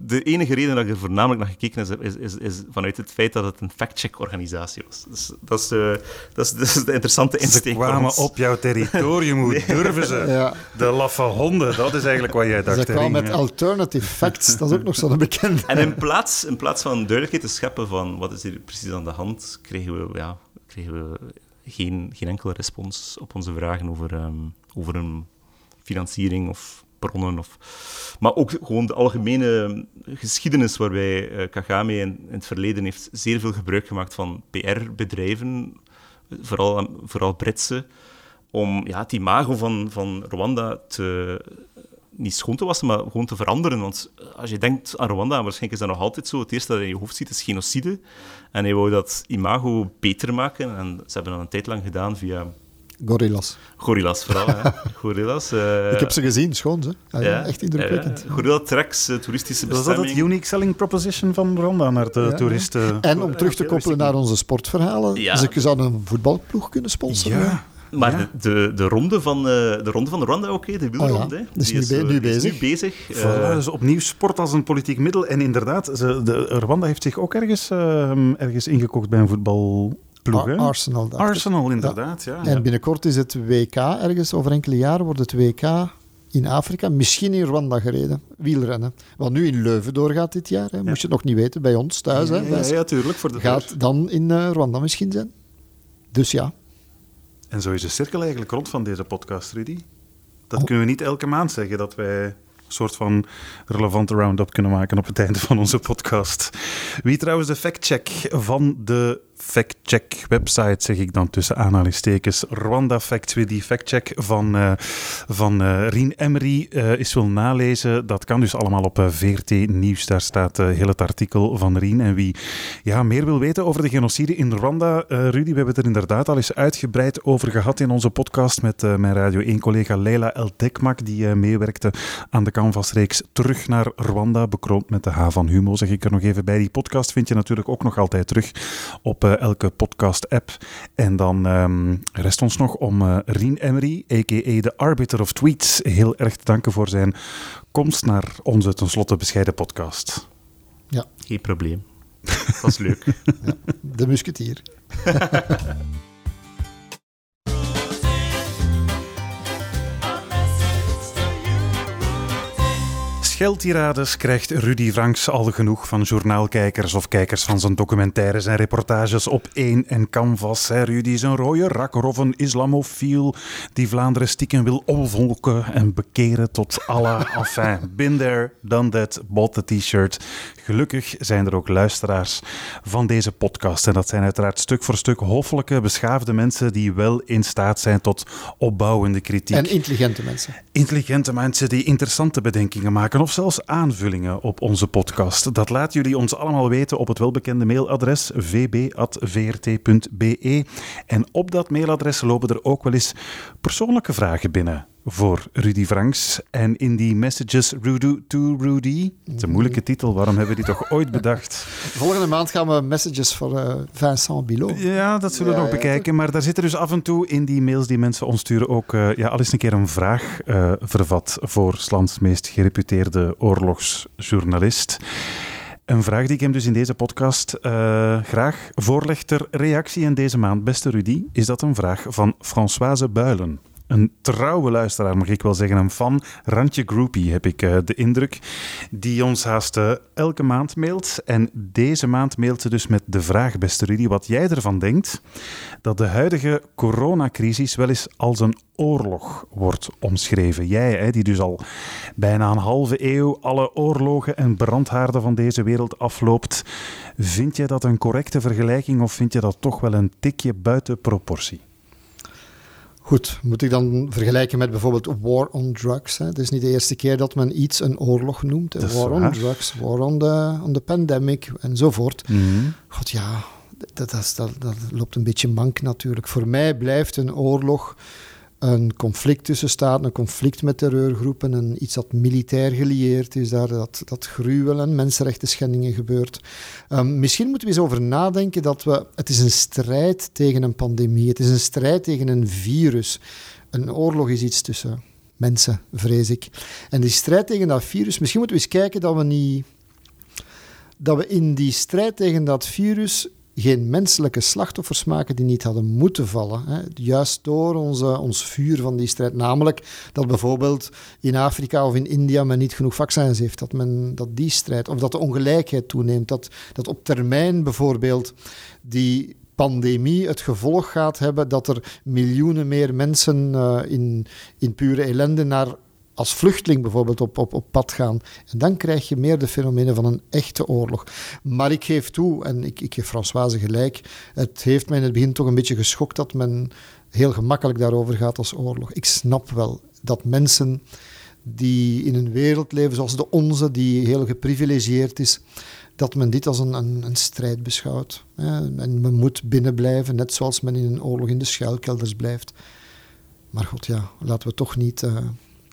de enige reden dat ik er voornamelijk naar gekeken heb, is, is, is, vanuit het feit dat het een fact-check-organisatie was. Dus, dat, is, uh, dat, is, dat is de interessante insteek. Ze kwamen op jouw territorium, hoe durven ze? Ja. De laffe honden, dat is eigenlijk wat jij dacht. Ze kwamen met alternative facts, dat is ook nog zo'n bekende. En in plaats, in plaats van duidelijkheid te scheppen van wat is hier precies aan de hand, kregen we, ja, kregen we geen, geen enkele respons op onze vragen over, um, over een financiering of bronnen. Of, maar ook gewoon de algemene geschiedenis waarbij uh, Kagame in, in, het verleden heeft zeer veel gebruik gemaakt van PR-bedrijven, vooral, vooral Britse, om ja, het imago van, van Rwanda te, niet schoon te wassen, maar gewoon te veranderen. Want als je denkt aan Rwanda, waarschijnlijk is dat nog altijd zo, het eerste dat in je hoofd ziet is genocide. En hij wou dat imago beter maken. En ze hebben dat een tijd lang gedaan via Gorillas. Gorillas vooral, hè. Gorillas. Uh, ik heb ze gezien, schoon ze. Ah, ja, echt indrukwekkend. Uh, Gorilla Tracks, uh, toeristische bestemming. Was dat het unique selling proposition van Rwanda naar de toeristen? En om terug te koppelen naar onze sportverhalen, ze zouden een voetbalploeg kunnen sponsoren. Ja. Maar de, de, de, ronde van, de ronde van Rwanda ook, de wielronde, oh ja. is, nu, nu, bezig. Is nu bezig. Voilà, dus opnieuw sport als een politiek middel. En inderdaad, ze, de, Rwanda heeft zich ook ergens, ergens ingekocht bij een voetbal Arsenal. Arsenal, inderdaad. Ja. En binnenkort is het WK, ergens over enkele jaren wordt het WK in Afrika, misschien in Rwanda gereden, wielrennen. Wat nu in Leuven doorgaat dit jaar, hè. moest je het nog niet weten, bij ons thuis. Hè, ja, ja, tuurlijk. Voor de gaat dan in uh, Rwanda misschien zijn. Dus ja. En zo is de cirkel eigenlijk rond van deze podcast, Rudy. Dat oh. kunnen we niet elke maand zeggen, dat wij een soort van relevante round-up kunnen maken op het einde van onze podcast. Wie trouwens de fact-check van de factcheck website, zeg ik dan tussen aanhalingstekens. Rwanda Facts with die factcheck van, uh, van uh, Rien Emery uh, is wil nalezen. Dat kan dus allemaal op VRT Nieuws. Daar staat heel het artikel van Rien. En wie ja, meer wil weten over de genocide in Rwanda, Rudy, we hebben het er inderdaad al eens uitgebreid over gehad in onze podcast met mijn Radio 1-collega Leila El Dekmak, die meewerkte aan de Canvasreeks Terug naar Rwanda, bekroond met de H van Humo, zeg ik er nog even bij. Die podcast vind je natuurlijk ook nog altijd terug op elke podcast-app. En dan um, rest ons nog om uh, Rien Emery, a.k.a. de Arbiter of Tweets, heel erg te danken voor zijn komst naar onze tenslotte bescheiden podcast. Ja. Geen probleem. Dat was leuk. ja, de musketier. Scheldtirades krijgt Rudy Franks al genoeg van journaalkijkers of kijkers van zijn documentaires en reportages op één en canvas. Hè. Rudy is een rode rakker of een islamofiel die Vlaanderen stiekem wil omvolken en bekeren tot Allah. Enfin, been there, done that, bought the t-shirt. Gelukkig zijn er ook luisteraars van deze podcast. En dat zijn uiteraard stuk voor stuk hoffelijke, beschaafde mensen die wel in staat zijn tot opbouwende kritiek. En intelligente mensen. Intelligente mensen die interessante bedenkingen maken of zelfs aanvullingen op onze podcast. Dat laten jullie ons allemaal weten op het welbekende mailadres vb.vrt.be. En op dat mailadres lopen er ook wel eens persoonlijke vragen binnen voor Rudy Franks. En in die messages Rudy to Rudy, het is een moeilijke titel, waarom hebben we die toch ooit bedacht? Volgende maand gaan we messages voor uh, Vincent Bilot. Ja, dat zullen we nog bekijken. Maar daar zitten dus af en toe in die mails die mensen ons sturen ook uh, ja, al eens een keer een vraag uh, vervat voor Slans meest gereputeerde oorlogsjournalist. Een vraag die ik hem dus in deze podcast graag voorleg ter reactie in deze maand, beste Rudy, is dat een vraag van Françoise Builen een trouwe luisteraar, mag ik wel zeggen, een fan, randje groupie heb ik uh, de indruk, die ons haast uh, elke maand mailt. En deze maand mailt ze dus met de vraag, beste Rudy, wat jij ervan denkt dat de huidige coronacrisis wel eens als een oorlog wordt omschreven. Jij, hè, die dus al bijna een halve eeuw alle oorlogen en brandhaarden van deze wereld afloopt. Vind je dat een correcte vergelijking of vind je dat toch wel een tikje buiten proportie? Goed, moet ik dan vergelijken met bijvoorbeeld War on Drugs. Hè? Het is niet de eerste keer dat men iets een oorlog noemt. War on. Drugs, War on the, on the Pandemic enzovoort. Mhm. God ja, dat, dat, dat loopt een beetje mank natuurlijk. Voor mij blijft een oorlog een conflict tussen staten, een conflict met terreurgroepen, een, iets dat militair gelieerd is, daar dat, dat gruwel en mensenrechten schendingen gebeurt. Ehm, misschien moeten we eens over nadenken dat we, het is een strijd tegen een pandemie, het is een strijd tegen een virus. Een oorlog is iets tussen mensen, vrees ik. En die strijd tegen dat virus, misschien moeten we eens kijken dat we niet dat we in die strijd tegen dat virus geen menselijke slachtoffers maken die niet hadden moeten vallen. Hè. Juist door onze, ons vuur van die strijd. Namelijk dat bijvoorbeeld in Afrika of in India men niet genoeg vaccins heeft. Dat, men, dat die strijd, of dat de ongelijkheid toeneemt. Dat, dat op termijn bijvoorbeeld die pandemie het gevolg gaat hebben dat er miljoenen meer mensen eh, in, in pure ellende naar als vluchteling bijvoorbeeld op, op, op pad gaan. En dan krijg je meer de fenomenen van een echte oorlog. Maar ik geef toe, en ik, ik geef Françoise gelijk, het heeft mij in het begin toch een beetje geschokt dat men heel gemakkelijk daarover gaat als oorlog. Ik snap wel dat mensen die in een wereld leven zoals de onze, die heel geprivilegieerd is, dat men dit als een, een, een strijd beschouwt. En men moet binnenblijven, net zoals men in een oorlog in de schuilkelders blijft. Maar god ja, laten we toch niet eh,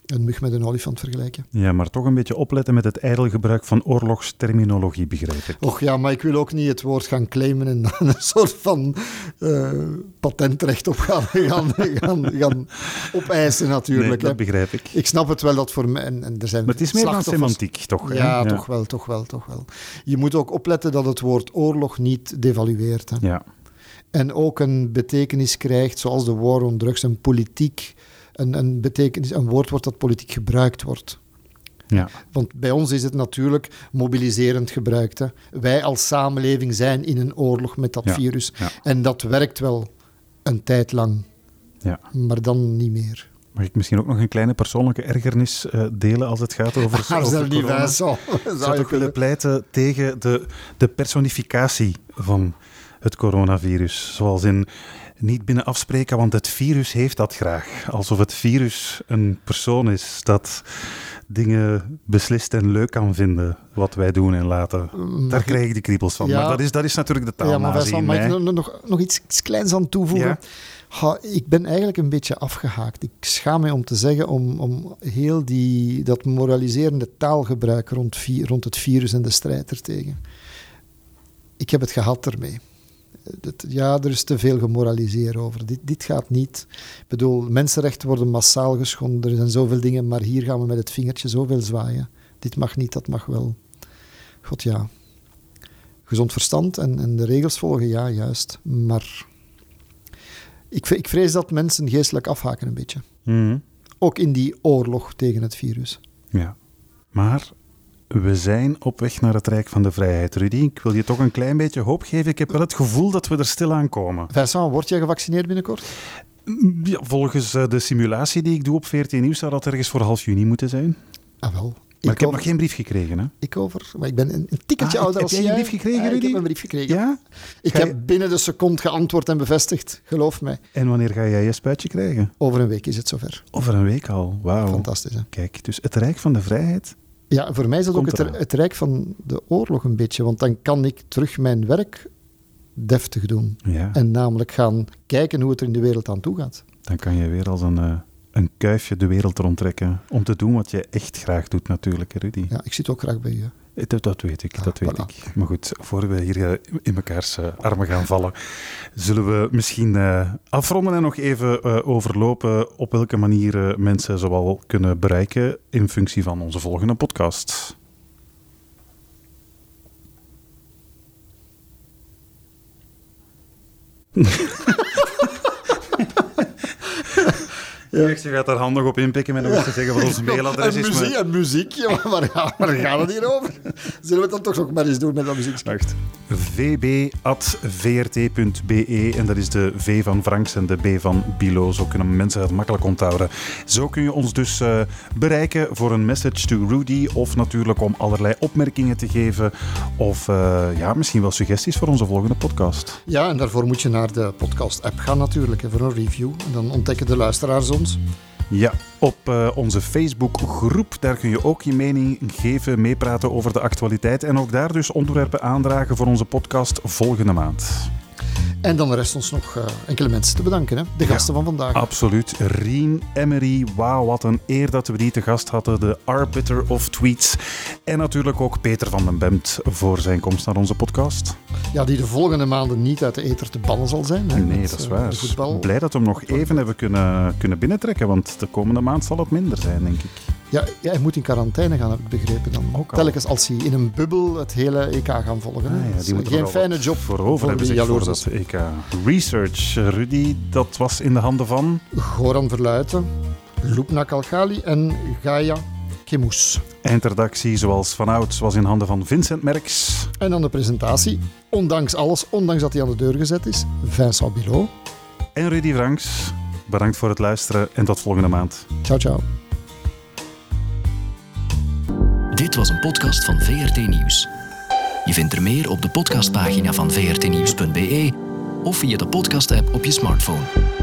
een mug met een olifant vergelijken. Ja, maar toch een beetje opletten met het ijdel gebruik van oorlogsterminologie, begrijp ik. Och ja, maar ik wil ook niet het woord gaan claimen en dan een soort van eh, patentrecht op gaan, gaan, gaan, gaan opeisen natuurlijk. Nee, dat hè. begrijp ik. Ik snap het wel dat voor mij... En, en er zijn Maar het is meer dan semantiek, toch? Ja, toch wel, toch wel, toch wel. Je moet ook opletten dat het woord oorlog niet devalueert. Hè. Ja. En ook een betekenis krijgt, zoals de war on drugs, een politiek, een, een, betekenis, een woord wordt dat politiek gebruikt wordt. Ja. Want bij ons is het natuurlijk mobiliserend gebruikt. Hè. Wij als samenleving zijn in een oorlog met dat Ja, virus. ja. En dat werkt wel een tijd lang, ja. maar dan niet meer. Mag ik misschien ook nog een kleine persoonlijke ergernis eh, delen als het gaat over, Ah, over corona? zo. Ik Zou toch willen pleiten tegen de, de personificatie van het coronavirus. Zoals in niet binnen afspreken, want het virus heeft dat graag. Alsof het virus een persoon is dat dingen beslist en leuk kan vinden wat wij doen en laten. Daar ik- krijg ik de kriebels van. Ja. Maar dat is, dat is natuurlijk de taal Ja, maar Vincent, mag ik nog, nog, iets, iets kleins aan toevoegen? Ja. Ha, ik ben eigenlijk een beetje afgehaakt. Ik schaam me om te zeggen om, om heel die, dat moraliserende taalgebruik rond, rond het virus en de strijd ertegen. Ik heb het gehad ermee. Het- ja, er is te veel gemoraliseerd over. Dit, dit gaat niet. Ik bedoel, mensenrechten worden massaal geschonden. Er zijn zoveel dingen, maar hier gaan we met het vingertje zoveel zwaaien. Dit mag niet, dat mag wel. God ja. Gezond verstand en, en de regels volgen, ja, juist. Maar ik, ik vrees dat mensen geestelijk afhaken een beetje. Mhm. Ook in die oorlog tegen het virus. Ja. Maar we zijn op weg naar het Rijk van de Vrijheid. Rudy, ik wil je toch een klein beetje hoop geven. Ik heb wel het gevoel dat we er stilaan komen. Vincent, word jij gevaccineerd binnenkort? Ja, volgens eh, de simulatie die ik doe op 14 Nieuws zou dat ergens voor half juni moeten zijn. Ah, wel. Maar ik, heb over, nog geen brief gekregen. Hè? ik over. Maar ik ben een, een tikketje Ah, ouder heb als jij een jij. brief gekregen, ik Rudy? heb een brief gekregen. Ja? Ik je- heb binnen de seconde geantwoord en bevestigd. Geloof mij. En wanneer ga jij je spuitje krijgen? Over een week is het zover. Over een week al. Wauw. Fantastisch, hè? Kijk, dus het Rijk van de Vrijheid. Ja, voor mij is dat ook het, het rijk van de oorlog een beetje. Want dan kan ik terug mijn werk deftig doen. Ja, En namelijk gaan kijken hoe het er in de wereld aan toe gaat. dan kan je weer als een, eh, een kuifje de wereld rondtrekken. Om te doen wat je echt graag doet natuurlijk, Rudy. Ja, ik zit ook graag bij u. Eh, Dat, dat weet ik, dat weet voilà. ik. Maar goed, voor we hier eh, in mekaars eh, armen gaan vallen, zullen we misschien afronden en nog even overlopen op welke manier mensen zowel kunnen bereiken in functie van onze volgende podcast. Je gaat daar handig op inpikken met nog te zeggen wat ons mailadres en is. muziek, maar- en muziek, ja, waar, gaan- waar gaat het hier over? Zullen we het dan toch nog maar eens doen met dat muziek? Wacht. vb.vrt.be en dat is de V van Franks en de B van Bilo. Zo kunnen mensen het makkelijk onthouden. Zo kun je ons dus eh, bereiken voor een message to Rudy of natuurlijk om allerlei opmerkingen te geven of eh, ja, misschien wel suggesties voor onze volgende podcast. Ja, en daarvoor moet je naar de podcast-app gaan natuurlijk, hè, voor een review. En dan ontdekken de luisteraars ons. Ja, op eh, onze Facebookgroep, daar kun je ook je mening geven, meepraten over de actualiteit en ook daar dus onderwerpen aandragen voor onze podcast volgende maand. En dan rest ons nog eh, enkele mensen te bedanken, hè? de gasten van vandaag. Absoluut. Rien Emery, wauw, wat een eer dat we die te gast hadden. De arbiter of tweets. En natuurlijk ook Peter van den Bemt voor zijn komst naar onze podcast. Ja, die de volgende maanden niet uit de ether te bannen zal zijn. Hè? Nee, Met, dat is eh, waar. Blij dat we hem nog even hebben kunnen, kunnen binnentrekken, want de komende maand zal het minder zijn, denk ik. Ja, ja, hij moet in quarantaine gaan, heb ik begrepen. Dan. Ook. Telkens als hij in een bubbel het hele EK gaan volgen. Ah, ja, die moeten geen fijne job voor over hebben zich voor dat. EK. Research, Rudy, dat was in de handen van... Goran Verluiten, Lupna Kalkali en Gaia Kemous. Eindredactie, zoals vanouds, was in handen van Vincent Merks. En dan de presentatie, ondanks alles, ondanks dat hij aan de deur gezet is, Vincent Bilot. En Rudy Franks. Bedankt voor het luisteren en tot volgende maand. Ciao, ciao. Dit was een podcast van VRT Nieuws. Je vindt er meer op de podcastpagina van vrtnieuws.be of via de podcast-app op je smartphone.